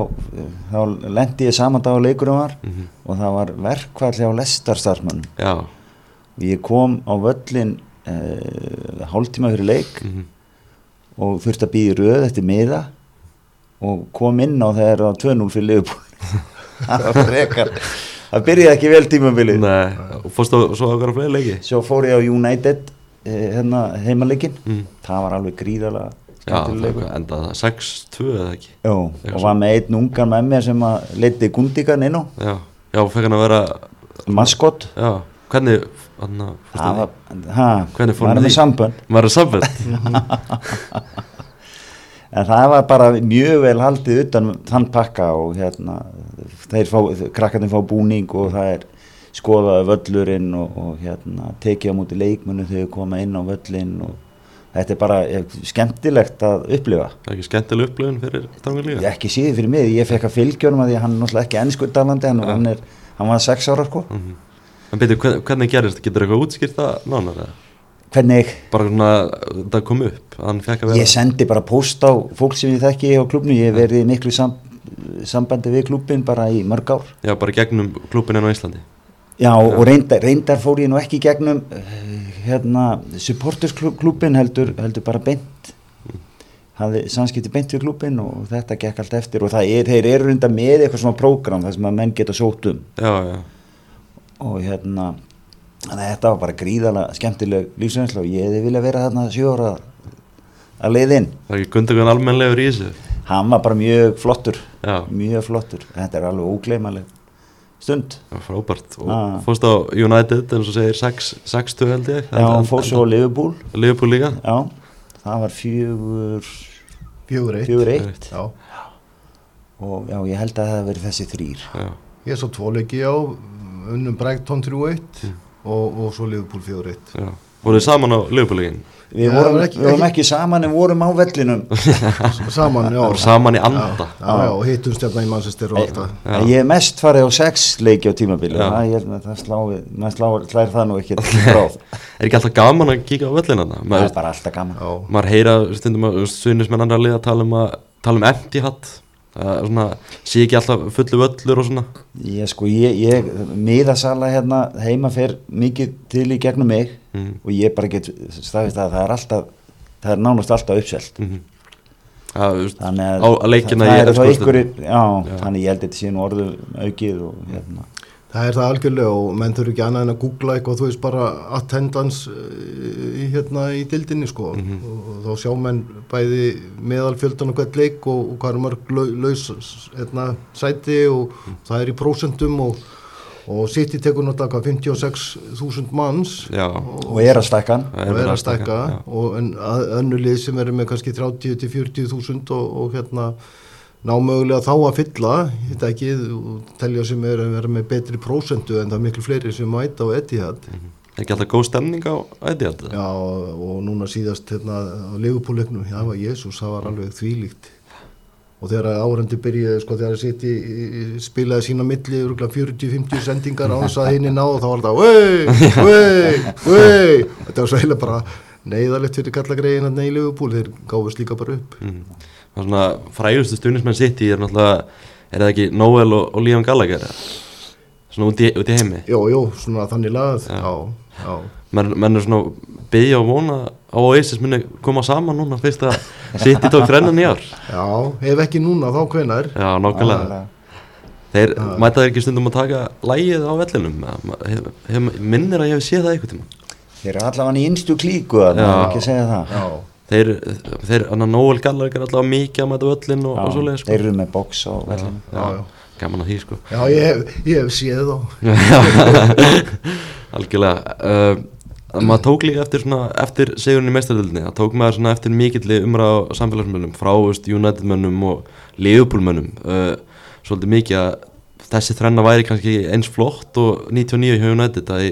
þá lendi ég saman dag á leikurum var Mhm. og það var verkvalli á lestarstarfsmannum Já, og ég kom á völlin uh, hálftíma fyrir leik mhm. og þurfti að býða í röð eftir miða og kom inn á þegar það var 2-0 fyrir Liverpool. Það var frekar. Það byrjaði ekki vel tímabilið. Nei, og fórstu svo að vera fleiri leiki? Svo fór ég á United eh, hérna, heimaleikin mm. það var alveg Já, endaði það 6-2 eða ekki? Eitthvað og var með einn ungan með mér sem að leiti Gundigan inn á. Já, já, fekk hann að vera maskott Já, hvernig það var, ha, Hvernig fór hann sambönd. Var það sambönd? en það var bara mjög vel haldið utan um þann pakka og hérna þeir fá, krakkarnir fá búning og það er skoðaði völlurinn og, og hérna tekið á múti leikmennu þegar koma inn á völlin og þetta er bara eh, skemmtilegt að upplifa. Það er ekki skemmtileg upplifun fyrir Tangar líka ég ekki síði fyrir mig, ég fekk að fylgjónum að að hann er náttúrulega ekki ennskur talandi hann, hann, er, hann var sex ára sko. Mhm. En byrju, hvern- hvernig gerist, getur eitthvað útskýrt það nánar eða? hvernig, Bara svona, það kom upp, ég sendi bara post á fólk sem ég þekki á klubnu, ég í miklu sam, sambandi við klubin bara í mörg ár. Já, bara gegnum klubin enn á Íslandi Já, og reyndar, reyndar fór ég nú ekki gegnum eh, hérna, supportersklubin heldur, heldur bara beint. Hafði samskipti beint við klubin og þetta gekk allt eftir og það er, þeir eru reyndar með eitthvað svona prógram þar sem að menn geta sótt um. Já, já, og hérna þetta var bara gríðalega skemmtileg lífsreynsla og ég hefði viljað vera þarna sjóra að leiðinn það er ekki Gundogan almennlegur í þessu? Hann var bara mjög flottur Já, mjög flottur, þetta er alveg ógleymaleg stund. Frábært. Og Ah. fórst á United, en svo segir 6-2 held ég? Já, hann fór svo á Liverpool. Liverpool líka? Já, það var fjögur Fjögur eitt. fjögur eitt. Já, og já, ég held að það hafi verið þessi þrýr Já, ég svo tvoleiki á unnum Brighton 3-1 Mm. og, og svo Liverpool 4-1 já. Voruð þið saman á Liverpool líkin? Við Já, vorum, ekki- við vorum ekki- ekki saman en vorum á vellinum. Saman, já. Saman í anda. Já, já, já, og hittum stefna í Manchester og allt það. Ég mest farið á sex leiki á tímabili Já. það, ég held að það maður slá, slær það nú ekki Er ekki alltaf gaman að kíka á völlina Það er bara alltaf gaman. Maður heyra stundum að sunismenn andra liða tala um að tala um empty hat svona, sé ekki alltaf fullu völlur og svona. Ég sko, ég, ég miðasala hérna heima fer mikið til í gegnum mig mm. og ég bara get staðist að það er alltaf það er nánast alltaf uppselt. Mm það, veist, þannig á að að leikina það í er þá ykkur já, Já. þannig ég held að þetta nú orðu aukið og hérna það er það algjörlega og menn þurfi ekki annað en að googla eitthvað þú veist bara attendance eh, í, hérna í dildinni sko. Mhm. og, og þá sjá menn bæði meðalfjöldan og hvert leik og, og hvað er mörg lau- laus hérna, sæti og Mhm. það er í prósentum og, og City tekur náttúrulega hvað, 56.000 manns. Já, og er að stækka. Og er að stækka. og en að- önnur lið sem eru með kannski 30 til 40 þúsund og, og hérna ná mögulega þá að fylla þetta ekki, og telja sem er að vera með betri prósentu en það er miklu fleiri sem mæta á Etihad. Er ekki alltaf góð stemning á Etihad? Já og, og núna síðast hérna á Liverpool-leiknum, já Jésús það var alveg þvílíkt. Og þegar árendi byrjaði sko þegar City spilaði sína milli örugglega 40-50 sendingar á þess að hinni náðu þá var þetta vei, vei, vei þetta var svo heila bara neyðalegt fyrir kalla greiðin að neyja Liverpool þeir gáðust líka bara upp. Mm. er svona frægustu stunismenn sitt í er náttúrulega er það ekki Noel og, og Liam Gallagher svona út í, út í heimi? Jó, jó, svona þannig lagað. Já. Já, já, menn, menn er svona byggja og vona á Oasis muni koma saman núna fyrst að City tók þrennan í ár. Já ef ekki núna þá hvenar já, nokkulega þeir mæta þeir ekki stundum að taka lægið á vellinum? Hef, hef, minnir að ég hef séð það einhvern tíma þeir eru allavega í innstu klíku að Já. ekki að segja það. Já, þeir, þeir annar Noel Gallagher er alltaf mikið að mæta völlin og, og Já, svoleiðis sko. þeir eru með box á já, gaman að því sko. Já ég, hef, ég hef séð þá. Algjörlega. Uh, maður tók líka eftir svona eftir sigurinn í meistardöldinni, það tók maður svona eftir mikilli umræð á samfélagsmönnum frá United mönnum og Liverpool mönnum. Uh, svolítið mikið að þessi þrenna væri kannski eins flott og 99 hjá United að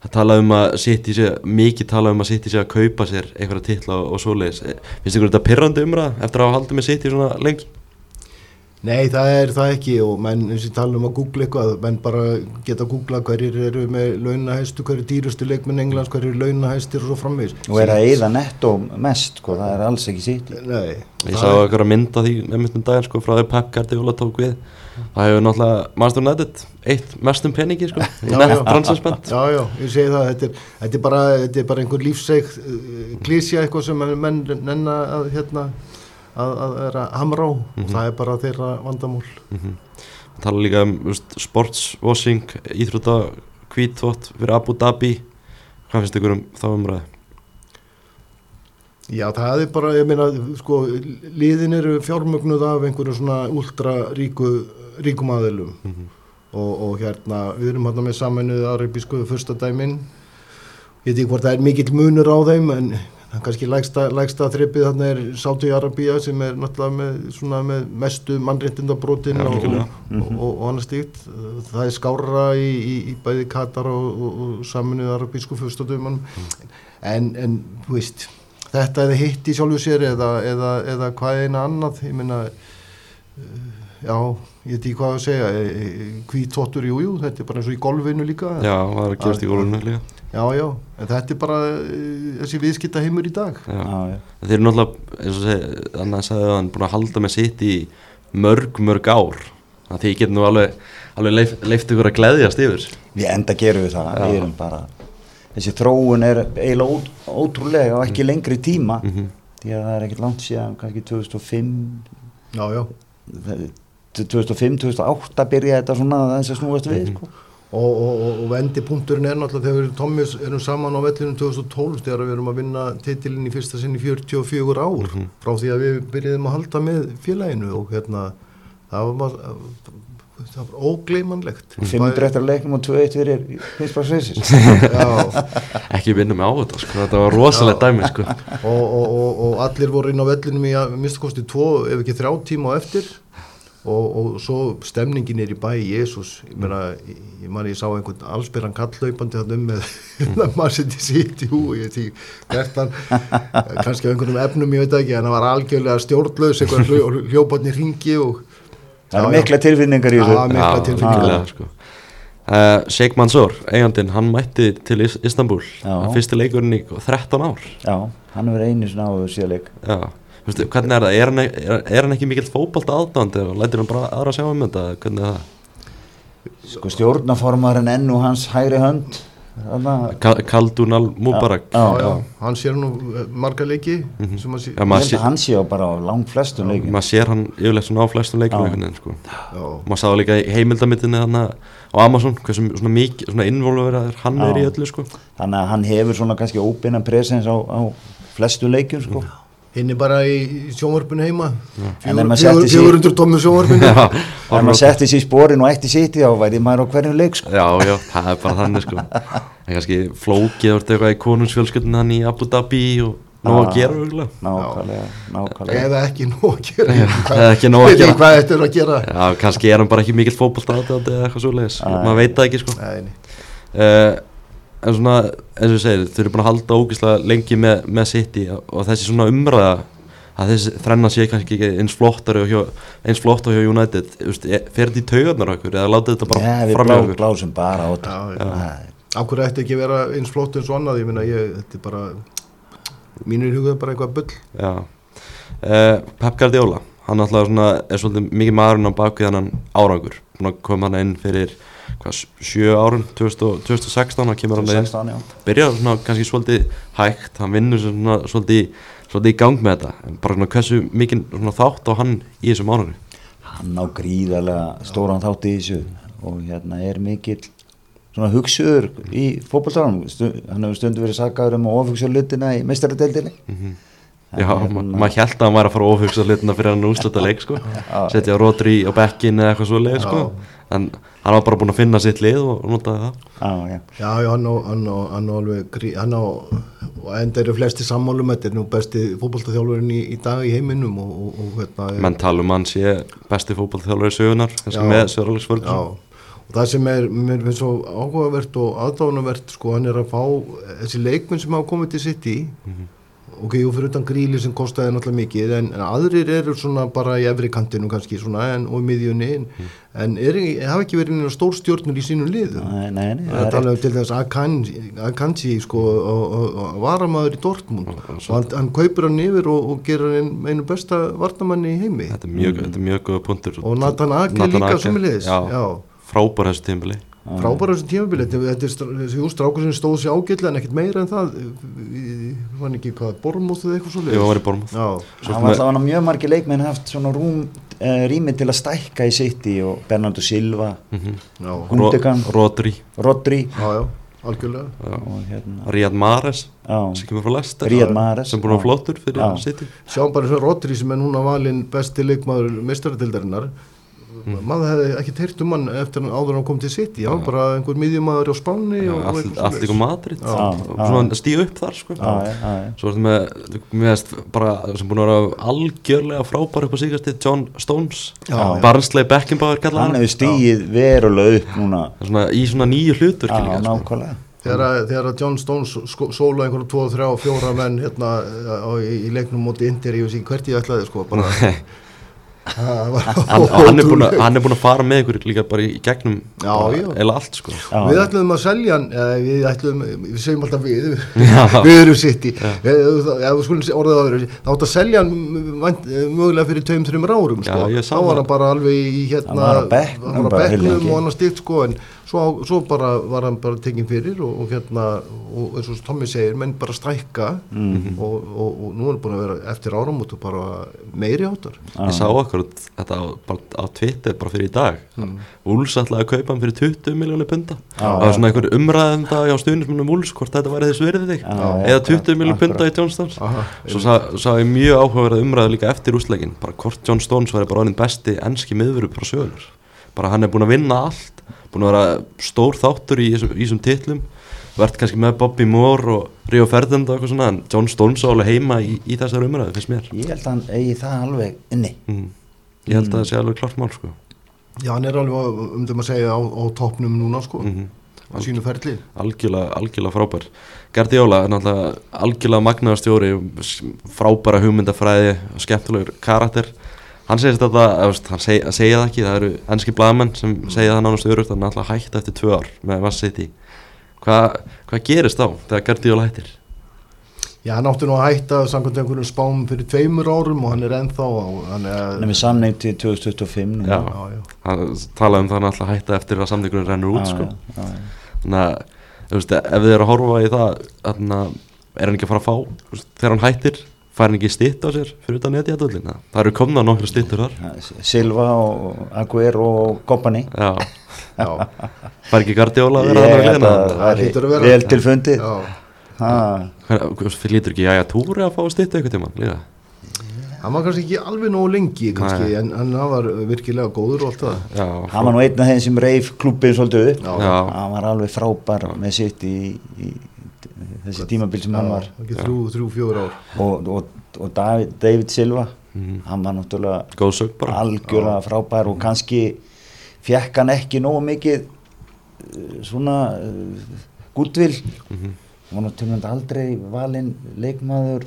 það tala um að City sé, mikið tala um að City sé að kaupa sér einhverja titla og, og svoleiðis Eh, finnst ykkur þetta pirrandi umræð eftir að hafa haldið með City svona lengi? Nei, það er það ekki og menn, eins og tala um að googla eitthvað, menn bara geta að googla hverjir eru með launahæstu, hverjir dýrustu leikmenn Englands, hverjir eru launahæstir og svo framvegis. og er að eyða netto mest sko, það er alls ekki sitt Nei, Ég sá er- eitthvað að mynda því með um daginn sko frá því Pep Guardiola tók við það hefur náttúrulega Master United eitt mestum peningi sko. Nett transferspend Já, já, ég segi það, þetta er, þetta er, bara, þetta er bara einhver lífseg uh, klísja eitthvað sem menn nenna að, hérna, að, að, að hamra á. Og það er bara þeirra vandamál. mm tala líka um veist, sportswashing íþrótta kvítvott fyrir Abu Dhabi. Hvað finnst ykkur um þá umræði? Já, það er bara, ég meina, sko, liðin eru fjármögnuð af einhverju svona ultra ríku, ríkum aðilum. Og, og hérna, við erum hérna með saminuð arabísku fyrsta dæmin, ég veit ekki hvort það er mikill munur á þeim, en kannski lægsta, lægsta þreppið þarna er Sátu Arabía sem er náttúrulega með, svona, með mestu mannréttindabrotin Já, og, algjörlega. og, og, og annað stíkt. Það er skára í, í, í bæði Katar og, og, saminuð arabísku fyrstadöman, en, en, þú veist, þetta eða hitt í sjálfu sér eða, eða, eða hvað eina annað, ég meina, uh, já, ég veit ekki hvað að segja, hvítóttur, jú, jú, þetta er bara eins og í golfinu líka. Já, það er að gerast í gólunum líka Já, já, en þetta er bara þessi viðskipta heimur í dag. Já. Já, já. Þeir eru náttúrulega, eins og segi, þannig að sagði að hann búin að halda með sitt í mörg, mörg ár þannig að því getur nú alveg, alveg leif, leift ykkur að gleðjast yfir Við enda gerum við það, Já. við erum bara þessi þróun er eiginlega ótrúlega og ekki lengri tíma Mhm. því að það er ekkert langt síðan kannski 2005 Já, já, 2005-2008 byrja þetta svona þess að snúast við sko. og, og, og, og vendipunkturinn er náttúrulega þegar við Tommis erum saman á vellinu 2012 þegar við erum að vinna titilinn í fyrsta sinni 44 ár frá því að við byrjuðum að halda með félaginu og hérna það var, það var ógleymanlegt 500 eftir að leiknum og 2-1 fyrir Hinsbarsveisis Já, ekki vinnum með á þetta, sko, þetta var rosalegt dæmi sko. og, og, og, og allir voru inn á vellinum í að minnst kosti tvo ef ekki þrjá tíma á eftir og, og svo stemningin er í bæ Jésús, ég meina ég, ég man ég sá einhvern allsbyrran kallaupandi þannig um með maður setið sitt í hú og ég því hvert hann kannski á einhvernum efnum ég veit það ekki en hann var algjörlega stjórnlaus eitthvað hljó, hljóparni ringi og það eru mikla tilfinningar í þessu. Mikla tilfinningar. sko. uh, Sheikh Mansour, eigandinn, hann mætti til Is Istanbul fyrsti leikurinn í 13 ár. Já, hann hefur einu svona áður síðleik Vistu, hvernig er það, er hann, er, er hann ekki mikill fótbolta aðdándi og lætur hann bara aðra að sjá um þetta, hvernig er það? Sko stjórnaformarinn enn og hans hægri hönd þarna, Ka- Kaldun al-Mubarak Já, já, hann sér nú eh, marga leiki sem að sé, held sé, hann sé á bara á langt flestum leikin maður sér hann yfirleitt svona á flestum leikum veginn sko. maður sá líka í heimildamitinni þarna á Amazon hversu svona mikið, svona involverað hann Já. er í öllu sko. þannig að hann hefur svona kannski óbyrna presens á, á flestu leikjum sko. Hinn er bara í sjónvarpinu heima En ef maður setti sig- 400 tómmu sjónvarpinu ef maður setti sér í sporin og ætti sitt þá væri maður á hverjum leik sko. já, já, það er bara þannig sko. en kannski flókið orðið eitthvað í konungsfjölskyldun hann í Abu Dhabi og nóg að gera nákvæmlega, nákvæmlega. eða ekki nóg að gera eða ekki nóg að gera. hvað þetta er að gera já, kannski er hann bara ekki mikill fótbolta aðdándi eða eitthvað svo leiðis, maður veit það ekki sko. Nei, nei. uh, en svona eins og við segir, þau eru búin að halda ógislega lengi með, með City og, og þessi svona umræða að þessi þrenna sé kannski ekki eins flottari og hjá, eins flott og hjá United e, fer þetta í taugarnar okkur eða láta þetta bara Já, við fram í okkur blásum bara á þetta Já, já. Það er- Akkur ætti ekki að vera eins flott eins og annað, ég meina ég, þetta er bara, mínir hugað bara eitthvað bull. Já uh, Pep Guardiola hann alltaf svona, er svolítið mikið maðurinn á bakvið hann árangur Búinn að koma hann inn fyrir hvað, sjö 2000, 2016, hann kemur hann inn. 16, já. byrjar svona kannski svolítið hægt hann vinnur svona svolítið, svolítið í gang með þetta en bara svona hversu mikið svona þátt á hann í þessum árangri? Hann á gríðarlega stóran þátt í þessu og hérna er mikill svona hugsuður í Stu, hann hefur stundu verið sagaður um að ofugsa lutina í meistaradeildinni. Já, En ma hérna- maður held að hann væri að fara að ofhugsa hlutina fyrir hann úrslita leik sko. setja Rodri á bekkin eða eitthvað svo leik sko. en hann var bara búinn að finna sitt lið og notaði það já. Já, já, hann á, alveg, hann á, og enda eru flesti sammálum, þetta er nú besti fótballtaþjálfurinn í, í dag í heiminum og, og, og hérna, menn tala um hann sé besti fótballþjálfari sögunar eins og Já. með Já, Ferguson og það sem er, mér finnst svo áhugavert og aðdánavert, sko, hann er að fá þessi leikmenn sem hafa komið til sitt í, ok, jú fyrir utan gríli sem kostaði náttúrulega mikið, en, en aðrir eru svona bara í efri kantinu kannski svona, en, og í miðjunni, en, en er, hafa ekki verið neina stór stjórnur í sínum liðum. Nei, nei, nei, Það er er talað um til þess Akanji, sko, og, og, og varamaður í Dortmund. Og hann, hann kaupir hann yfir og, og gerir hann einu besta varnamanni í heimi. Þetta er mjög, þetta er mjög góða punktur. Og Nathan Ake líka Ake, sömuleiðis já, já. frábær þessu tímbili frábæra þessum tímabili. Þetta er strákur sem stóð sér ágætlega en ekkert meira en það. Var ekki hvað, Bormóð eða eitthvað svo ég var í Bormóð já, Það var alltaf hana mjög margir leikmenn haft svona rúm, uh, rými til að stækka í City og Bernardo Silva, Mhm. já, Gundogan, Rodri. Rodri. Já, já algjörlega. Já. og hérna Ríad Mares já, sem kemur frá Lester sem búin að já. flottur fyrir. City. Sjáum bara og Rodri sem er núna valinn besti leikmaður mestaradildarinnar maður hefði ekki teirt um hann eftir hann áður en hann kom til City. Hann var bara einhver miðjumadur á Spáni eitthvað allt Já. og svona stíu upp þar sko. Já, já, já, Svo með, mér veist, bara sem búin að vera algjörlega frábær upp á síkasti John Stones, Já. Barnsley Beckenbauer kallar hann hann, hefur stíið verulega upp núna. Svona, í svona nýju hlutur já, sko. nákvæmlega. Þegar, að- þegar að John Stones sko, sóla einhverju 2, 3 og 4 menn hérna á, í, í leiknum móti Inter ég veist ekki hvert ég ætlaði sko bara og hann, er búin að, ótrúlegt. hann er búin að fara með ykkur líka bara í gegnum Já, bara já. eða allt sko Já. Við ætlum að selja hann, eða við ætlum, við segjum alltaf við, Já. við erum sitt í, þá átt að selja hann mögulega fyrir tveim, þreim árum, Já, sko. ég sá Þá var hann bara alveg í hérna, Hann var á bekknum hann var og hann stíkt, sko, en svo, svo bara var hann bara tekinn fyrir og, og hérna, og eins og Tommy segir, menn bara stækka Mhm. og, og, og nú er hann búin að vera eftir áramót og bara meiri áttar. ég sá okkur þetta á, bara á Twitter bara fyrir í dag. Mm. Úls ætlaði að kaupa hann fyrir 20 miljónir punta það var svona einhver umræðum það hjá stuðnismunum Úls hvort þetta væri þess verðið þig Já, eða 20 akkurat, miljónir punta í. John Stones. Aha, Svo sá, sá ég mjög áhugaverða umræðu líka eftir úsleikin bara hvort John Stones væri bara orðin besti enski miðvöru frá sögunar bara hann er búin að vinna allt búin að vera stór þáttur í þessum, í þessum titlum. Verðt kannski með Bobby Moore og Rio Ferdinand og eitthvað svona en John Stones á alveg heima í, í þessar umræðu finnst mér. Ég held að hann eigi það alveg inni. Mm. ég held að það sé alveg klart mál sko. Já, hann er alveg, um þeim að segja, á, á toppnum núna, sko, mm á sínu ferli. algjörlega, algjörlega frábær. Guardiola er náttúrulega algjörlega magnaðarstjóri frábæra hugmyndafræði skemmtilegur karakter hann segist þetta, veist, hann seg, hann segja það ekki það eru ennski blaðmenn sem segja það nánast örugt að hann er alltaf hægt eftir tvö ár með Vass City Hva, hvað gerist þá þegar Guardiola hættir? Já, hann átti nú að hætta samkvæmt einhverjum spám fyrir tveimur árum og hann er ennþá á, hann er, með samning til 2025 núna. Já. já, já. hann talaði um það hann alltaf að hætta eftir að samningunum rennur út Já, sko. já, já. þannig að þú veist, ef þið eru að horfa í það þannig að er hann ekki að fara að fá þegar hann hættir, fær ekki stitt á sér fyrir utan netjadöllin það eru komna nokkru stittur þar. Silva og Aguero og Kompany. Já, já. fær ekki Guardiola að vera þannig að að það hlýtur að vera. vel til. Ha, lítur ekki Jæja Túri að fá stittu eitthvað tíma líka? Hann var kannski ekki alveg nógu lengi kannski, Nei. en, hann var virkilega góður og allt það. Já, hann var nú einn af þeim sem reif klubbin svolítið upp. Hann var alveg frábær með sitt í, í þessi tímabil sem hann var. ekki þrjú, þrjú, fjögur ár. Og, og, og David, David Silva Mhm. hann var náttúrulega algjörlega frábær og kannski fekk hann ekki nógu mikið uh, svona uh, gúdvill Mhm. hann var náttúrulega aldrei valinn leikmaður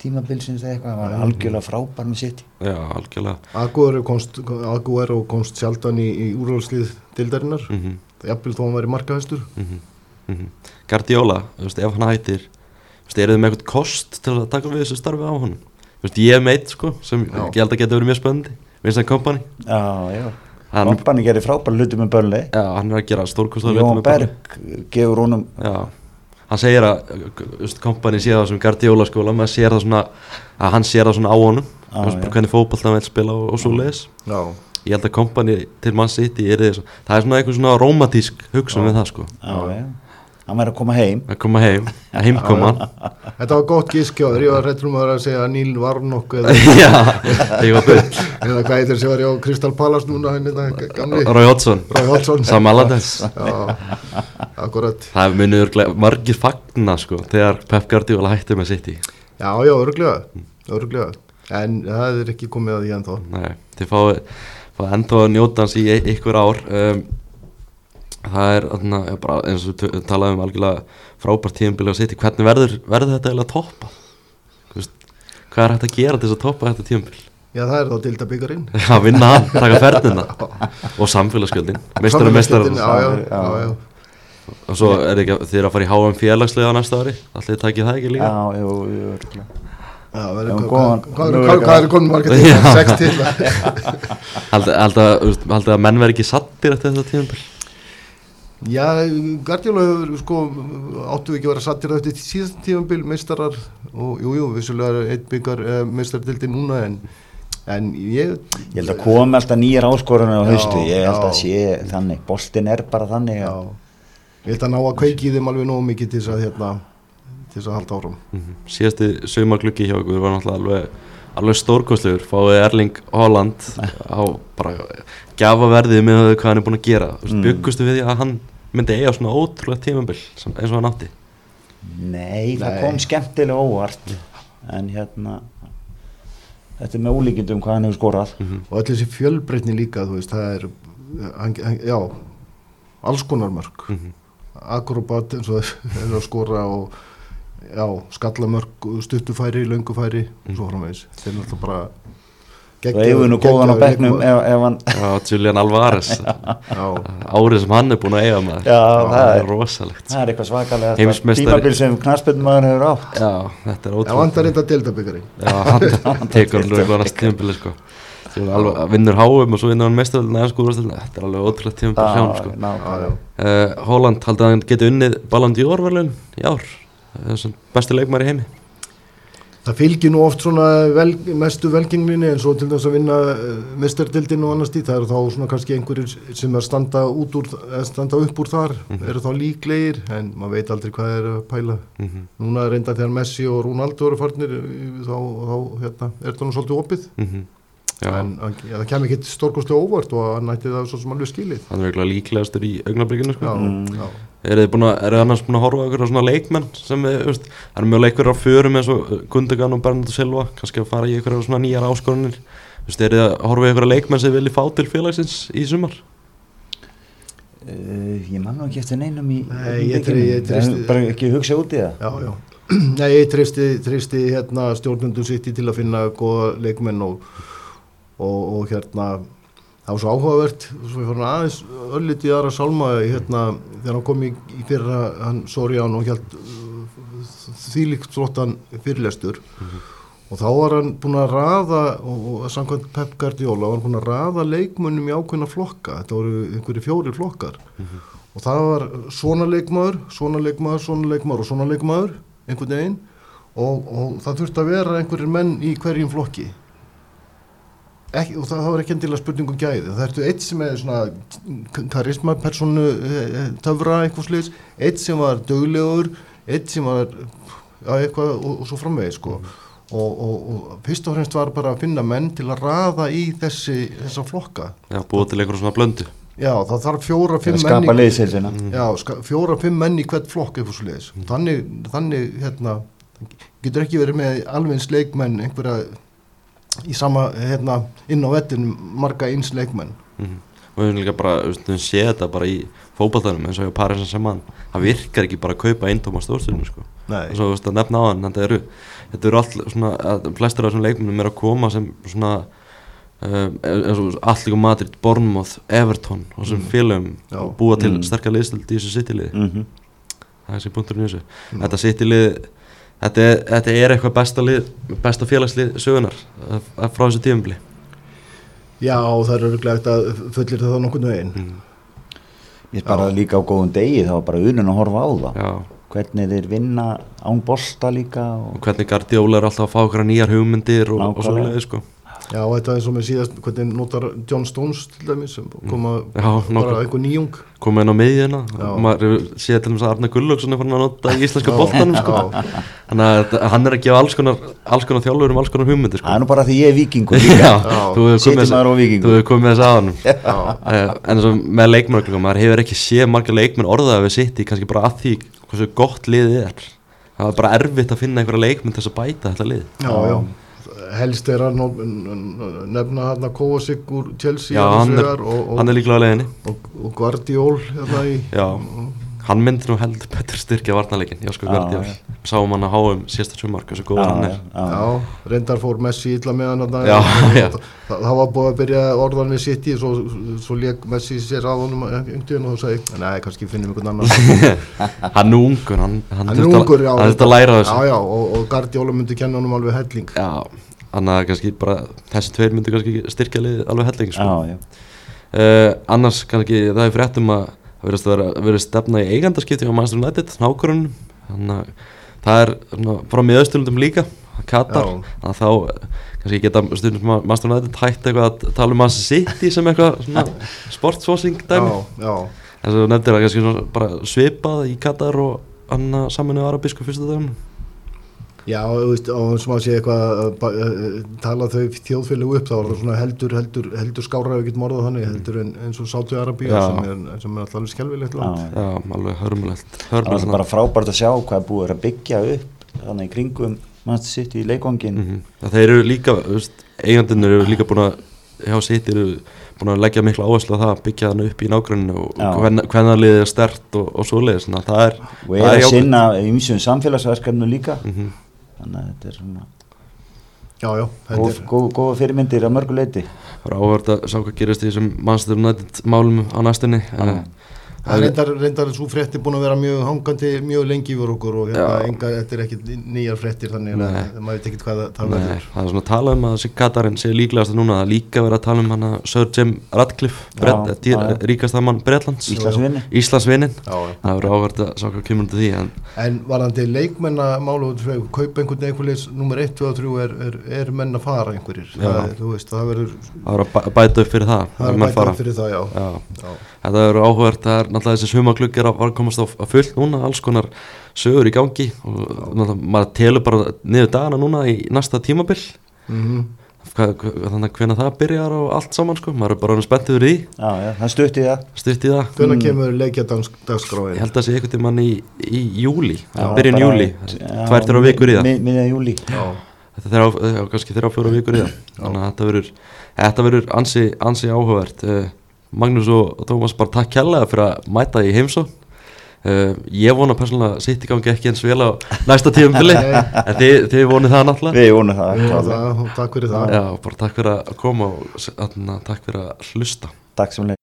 tímabilsins eða eitthvað, hann var algjörlega frábær með sitt já, algjörlega. Aguero komst, Aguero komst sjaldan í, í úrvalslið dildarinnar mm -hmm. jafnvel þó hann væri markahæstur Mhm. Guardiola, þú veist, ef hann hættir eru þið með eitthvað kost til að taka við þessu starfi á hann ég er meitt sko, sem Já. ég held að geta verið mjög spöndi Vincent Kompany. Hann, Kompany gerir frábær hluti með börnli já, hann er að gera stórkostar Jón Berg gefur honum já, hann segir að Kompany sé það sem Guardiola skóla maður sér það svona, að hann sér það svona á honum. Þú veist, hvernig fótboll það vil spila og, og svo leiðis já, ég held að Kompany til mann er þess það er svona eitthvað svona romantísk hugsun við það sko. Já, já. Hann væri að koma heim. Að koma heim, að heimkoma. Þetta var gott gískjáður ég var réttum að vera að segja Níl Varnok eða, já, ég var bull. Eða hvað eitthvað sem var á Crystal Palace núna Rói Hodson Rói Hodgson. Sam Allardyce. Já, akkurat. Það munið örugglega- margir fagna sko þegar Pep Guardiola hætti með City. Já, já, örglega, örglega en það er ekki komið að því ennþá. Nei, þið fáið enda að njóta hans í e- ykkur ár. Um, Það er ja, bara, eins og við talaðum um algjörlega frábært tíðanbili á City Hvernig verður, verður þetta eiginlega toppa? Hvað er hægt að gera til þess að toppa þetta tíðanbili? já, það er þá dilda byggarinn Að vinna hann, taka ferðina og samfélagsgjöldin já, já, já, já. Og svo er ekki, þið er að fara í HM félagslega á næsta ári Allir takið það ekki líka já, jú, jú. Já, Já, verður- hvað er komin margir til? Já. Sex til Haldið hald hald að menn verði ekki sattir eftir þetta tíðanbili Já, Guardiola hefur sko áttu ekki að vera sattir eftir síðast tífambil meistarar og jú, jú, vissulega er einn byggar uh, meistardildi núna en, en ég ég held að koma alltaf nýjar áskoranir á haustu ég held að sé þannig, boltin er bara þannig já, að ég held að ná að kveiki þeim alveg nógu mikið til þess að hérna, til þess að halda áfram. Mhm. Síðasti saumagluggi hjá okkur var náttúrulega alveg, alveg stórkostlegur. Fáið Erling Haaland á bara gjafaverðið með hvað hann er búin að gera mm. Mm. byggustu við því að hann myndi eiga svona ótrúlega tímambil sem- eins og hann átti Nei, það Nei. kom skemmtilega óvart en hérna þetta er með ólíkindum hvað hann hefur skorað mm og allir þessi fjölbreytni líka þú veist, það er hann, hann, já, alls konar mörg -hmm. akrobat eins og þeir eru að skora og já, skallamörg stuttufæri, löngufæri og svo framvegis þeir eru alltaf bara og eigum nú góðan á og Julian Alvarez. Já, árið sem hann er búin að eiga maður Já, það það er rosalegt. það er eitthvað svakalega tímabil sem knarspöndumæður hefur átt. Já, þetta er það ótrúlega vantar reynda deltabyggari Já, hann, tekur alveg næst tímabili sko. Vinnur háum og svo vinnur hann skúrastöldina þetta er alveg ótrúlega hann sko. já, nákvæmlega. já. uh, Holland haldið að hann geti unnið Ballon d'Or verðlun í ár. Þessum bestu leikmar í heimi það fylgir nú oft svona vel, mestu velgenglinni en svo til þess að vinna mistardildin og annars því það eru þá svona kannski einhverjir sem er standa, úr, eða standa upp úr þar eru þá líklegir en maður veit aldrei hvað er að pæla. Mm -hmm. núna reynda þegar Messi og Ronaldo eru farnir þá, þá hérna, er það nú svolítið opið. Já, en það kemur ekki stórkostlega óvart og hann ætti það svo sem alveg skilið hann er eiginlega líklegastur í augnablikinu sko. já, Mm. eru þið búin að, eru þið annars búin að horfa okkur á svona leikmenn sem við, veist, það er mjög leikverður á förum eins og Gundogan og Bernardo Silva kannski að fara í einhverja svona nýjar áskorunir veist, eru þið að horfa í einhverja leikmenn sem vilji fá til félagsins í sumar Uh, ég man nú ekki eftir neinum í Nei, ég tre- leikjunum. ég treysti- bara ekki hugsa út í það Já, já. Nei, ég treysti, treysti hérna stjórnundum sitt í til að finna góða leikmenn og, og, og hérna það var svo áhugavert svo ég fann aðeins ölliti aðra sálma hérna þegar hann kom í, í fyrra hann sorgi hann og held þvílíkt flottan fyrirlestur. Og þá var hann búin að raða og, og samkvæmt Pep Guardiola var hann búin að raða leikmönnum í ákveðna flokka. Þetta voru einhverju fjóri flokkar. Og það var svona leikmaður, svona leikmaður, svona leikmaður og svona leikmaður einhvern veginn. Og, og það þurfti að vera einhverjir menn í hverjum flokki Ek, og það, það var ekki endilega spurningum gæði. Það ertu eitt sem er svona karisma personu töfra eitthvað sliðis, eitt sem var döglegur, eitt sem var já, eitthvað og, og svo framvegið sko. Og, og, og fyrst og fremst var bara að finna menn til að raða í þessi þessa flokka. Já, búið til einhverja svona blöndu. Já, það þarf fjóra, að fimm menn Já, ska, fjóra, fimm menn í hvert flokk eitthvað svo leiðis. Þannig, þannig, hérna, getur ekki verið með alveg eins leikmenn einhverja í sama, hérna, inn á vettinu marga eins leikmenn. Mhm. og við höfum líka bara, við höfum séð þetta bara í fótballtanum eins og hjá Paris Saint-Germain það virkar ekki bara að kaupa eindóma stórstunum sko. Nei. og svo þú veist að nefna á hann þetta eru, þetta eru all svona að flestir af þessum leikmennum er að koma sem svona um, eins og Allíku Madrid, Bournemouth, Everton og þessum félögum Já. og búa til Mm. sterkar liðstöld í þessu sittilið Mhm. það er þessi punkturinn í þessu þetta sittilið þetta, er- þetta er eitthvað besta, lið, besta félagslið sögunar frá þessu tíumbli Já, það er örgulegt að fullir það nokkurnu veginn. mm. Ég bara líka á góðum degi þá var bara unun að horfa á það já hvernig þeir vinna án bolta líka og og hvernig Guardiola er alltaf að fá okkur nýjar hugmyndir og, og Nákvæmlega. svo leiði sko Já, þetta er eins og með síðast, hvernig notar John Stones til dæmis, sem koma Já, bara einhver nýjung. koma inn á og maður séð til þess að Arne Gullöksson er farin að nota í íslenska Já, boltanum sko. þannig að hann er að gefa alls konar, alls konar þjálfur um alls konar hugmyndir sko. það er nú bara því ég er vikingur líka Já, Já. þú hefur Sitjum komið maður á þess- Víkingum. þú hefur komið þess aðanum Já, en eins og með leikmennarklingum maður hefur ekki séð marga leikmenn orðaði við sitt í kannski bara að því hversu gott liðið er það var bara erfitt að finna einhverja leikmenn til þess að bæta þetta lið já, já. Helst er að no- nefna hann að Kovacic úr Chelsea Já, hann er- og, og, hann er líklega á leiðinni. og, og Guardiol hérna í Já, hann myndi nú heldur betur styrkja varnarleikin, já sko Já, Guardiol já. sáum hann að háum síðasta sumar hversu góður hann er. Já, reyndar fór Messi illa með hann. Já, já. Það, það var búið að byrja orðan við sitt í svo, svo leik Messi sér að honum veginn og þú segi, nei, kannski finnum einhvern annan. Hann er ungur, hann, hann, Hann er þurfti að- ungur, já. hann þurfti að læra þessu. Já, já, og, og Guardiola myndi kenna honum alveg helling. Já, þannig að kannski bara þessi tveir myndi kannski styrkja lið alveg helling sko. já, já. uh, annars kannski það er fréttum að það verðist að vera, verið stefna í eigandaskipti á Manchester United, nákvörunum þannig að það er svona, frá miðausturlundum líka Katar, að þá eh, kannski geta stundum að Manchester United hægt eitthvað að tala um Manchester City sem eitthvað sportswashing dæmi. Já, já, En svo nefndir það kannski bara svipað í Katar og anna saminu arabísku fyrstu dagum Já, þú veist, og sem að sé eitthvað að ba- eh, tala þau þjóðfélög upp þá er það svona heldur, heldur, heldur skára ef við getum orðað þannig, heldur en, eins og Sátu Arabíu sem er, sem er alltaf alveg skelvilegt land. Já, Já, alveg hörmulegt Það Hörmulegt bara frábært að sjá hvað er búið að byggja upp þannig í kringum mann sitt í leikvangin mm Þeir eru líka, eigandunir eru líka búin að hjá sitt eru búin að leggja mikla áherslu á það að byggja hann upp í nágruninu og Já. hvernig liðið er stert og, og svoleiðis, þannig að það er og það er að jákvætt. sinna ymsum samfélagsverkefnu líka. Mhm. Þannig að þetta er svona Já, já, þetta góð, góð, góða fyrirmyndir að mörgu leiti Það er áhverð að sjá hvað gerist í þessum Manchester United málum á næstunni Já. Það er reyndar, reyndar svo frétti búin að vera mjög hangandi mjög lengi yfir okkur og hérna, enga, þetta er ekkit nýjar fréttir þannig Nei. að maður veit ekkit hvað það- Nei, verður. það er svona að tala um að þessi Katarinn sé líklegast núna. Það er líka verið að tala um hana Sir Jim Radcliffe Já, Brett, já, já. ríkasta mann Bretlands. Íslandsvinni Íslandsvinnin það verður áhverð að sjá hvað kemur út af því en En varðandi leikmennamálu kaupa einhvern einhverleis nummer 1, 2 og 3 er, er, er menn að fara einhverjir? Það, þú veist, það verður það verður að bæ- bæta upp fyrir það það er ef menn bæta upp fyrir það, já. Þetta verður áhugavert, það er náttúrulega þessi sumaglugg er að var að komast á, á fullt núna, alls konar sögur í gangi og náttúrulega maður telur bara niður dagana núna í næsta tímabil. Mm hva, þannig að hvenær það byrjar og allt saman sko, maður er bara orðinn spenntið fyrir því, Já, já, það stutti það. Stutt í það. Hvernig Mm. kemur leikja Ég dagskráin? held að það sé einhvern tímann í, í júli, Já, byrjun bara- júli, já, tvær þrjá vikur í það. Miðja júli Já, Þetta er á, kannski þrjá fjóra vikur í það. Þannig að þetta verður Þetta verður ansi, ansi áhugavert. Uh, Magnús og Tómas bara takk kærlega fyrir að mæta í heimsó uh, Ég vona persónulega að sitt í gangi ekki eins vel á næsta tíum En þið, þið vonið það náttúrulega. Við vonum það klárlega. það, takk fyrir það. Já, bara takk fyrir að koma og s- þarna, takk fyrir að hlusta. Takk sem leið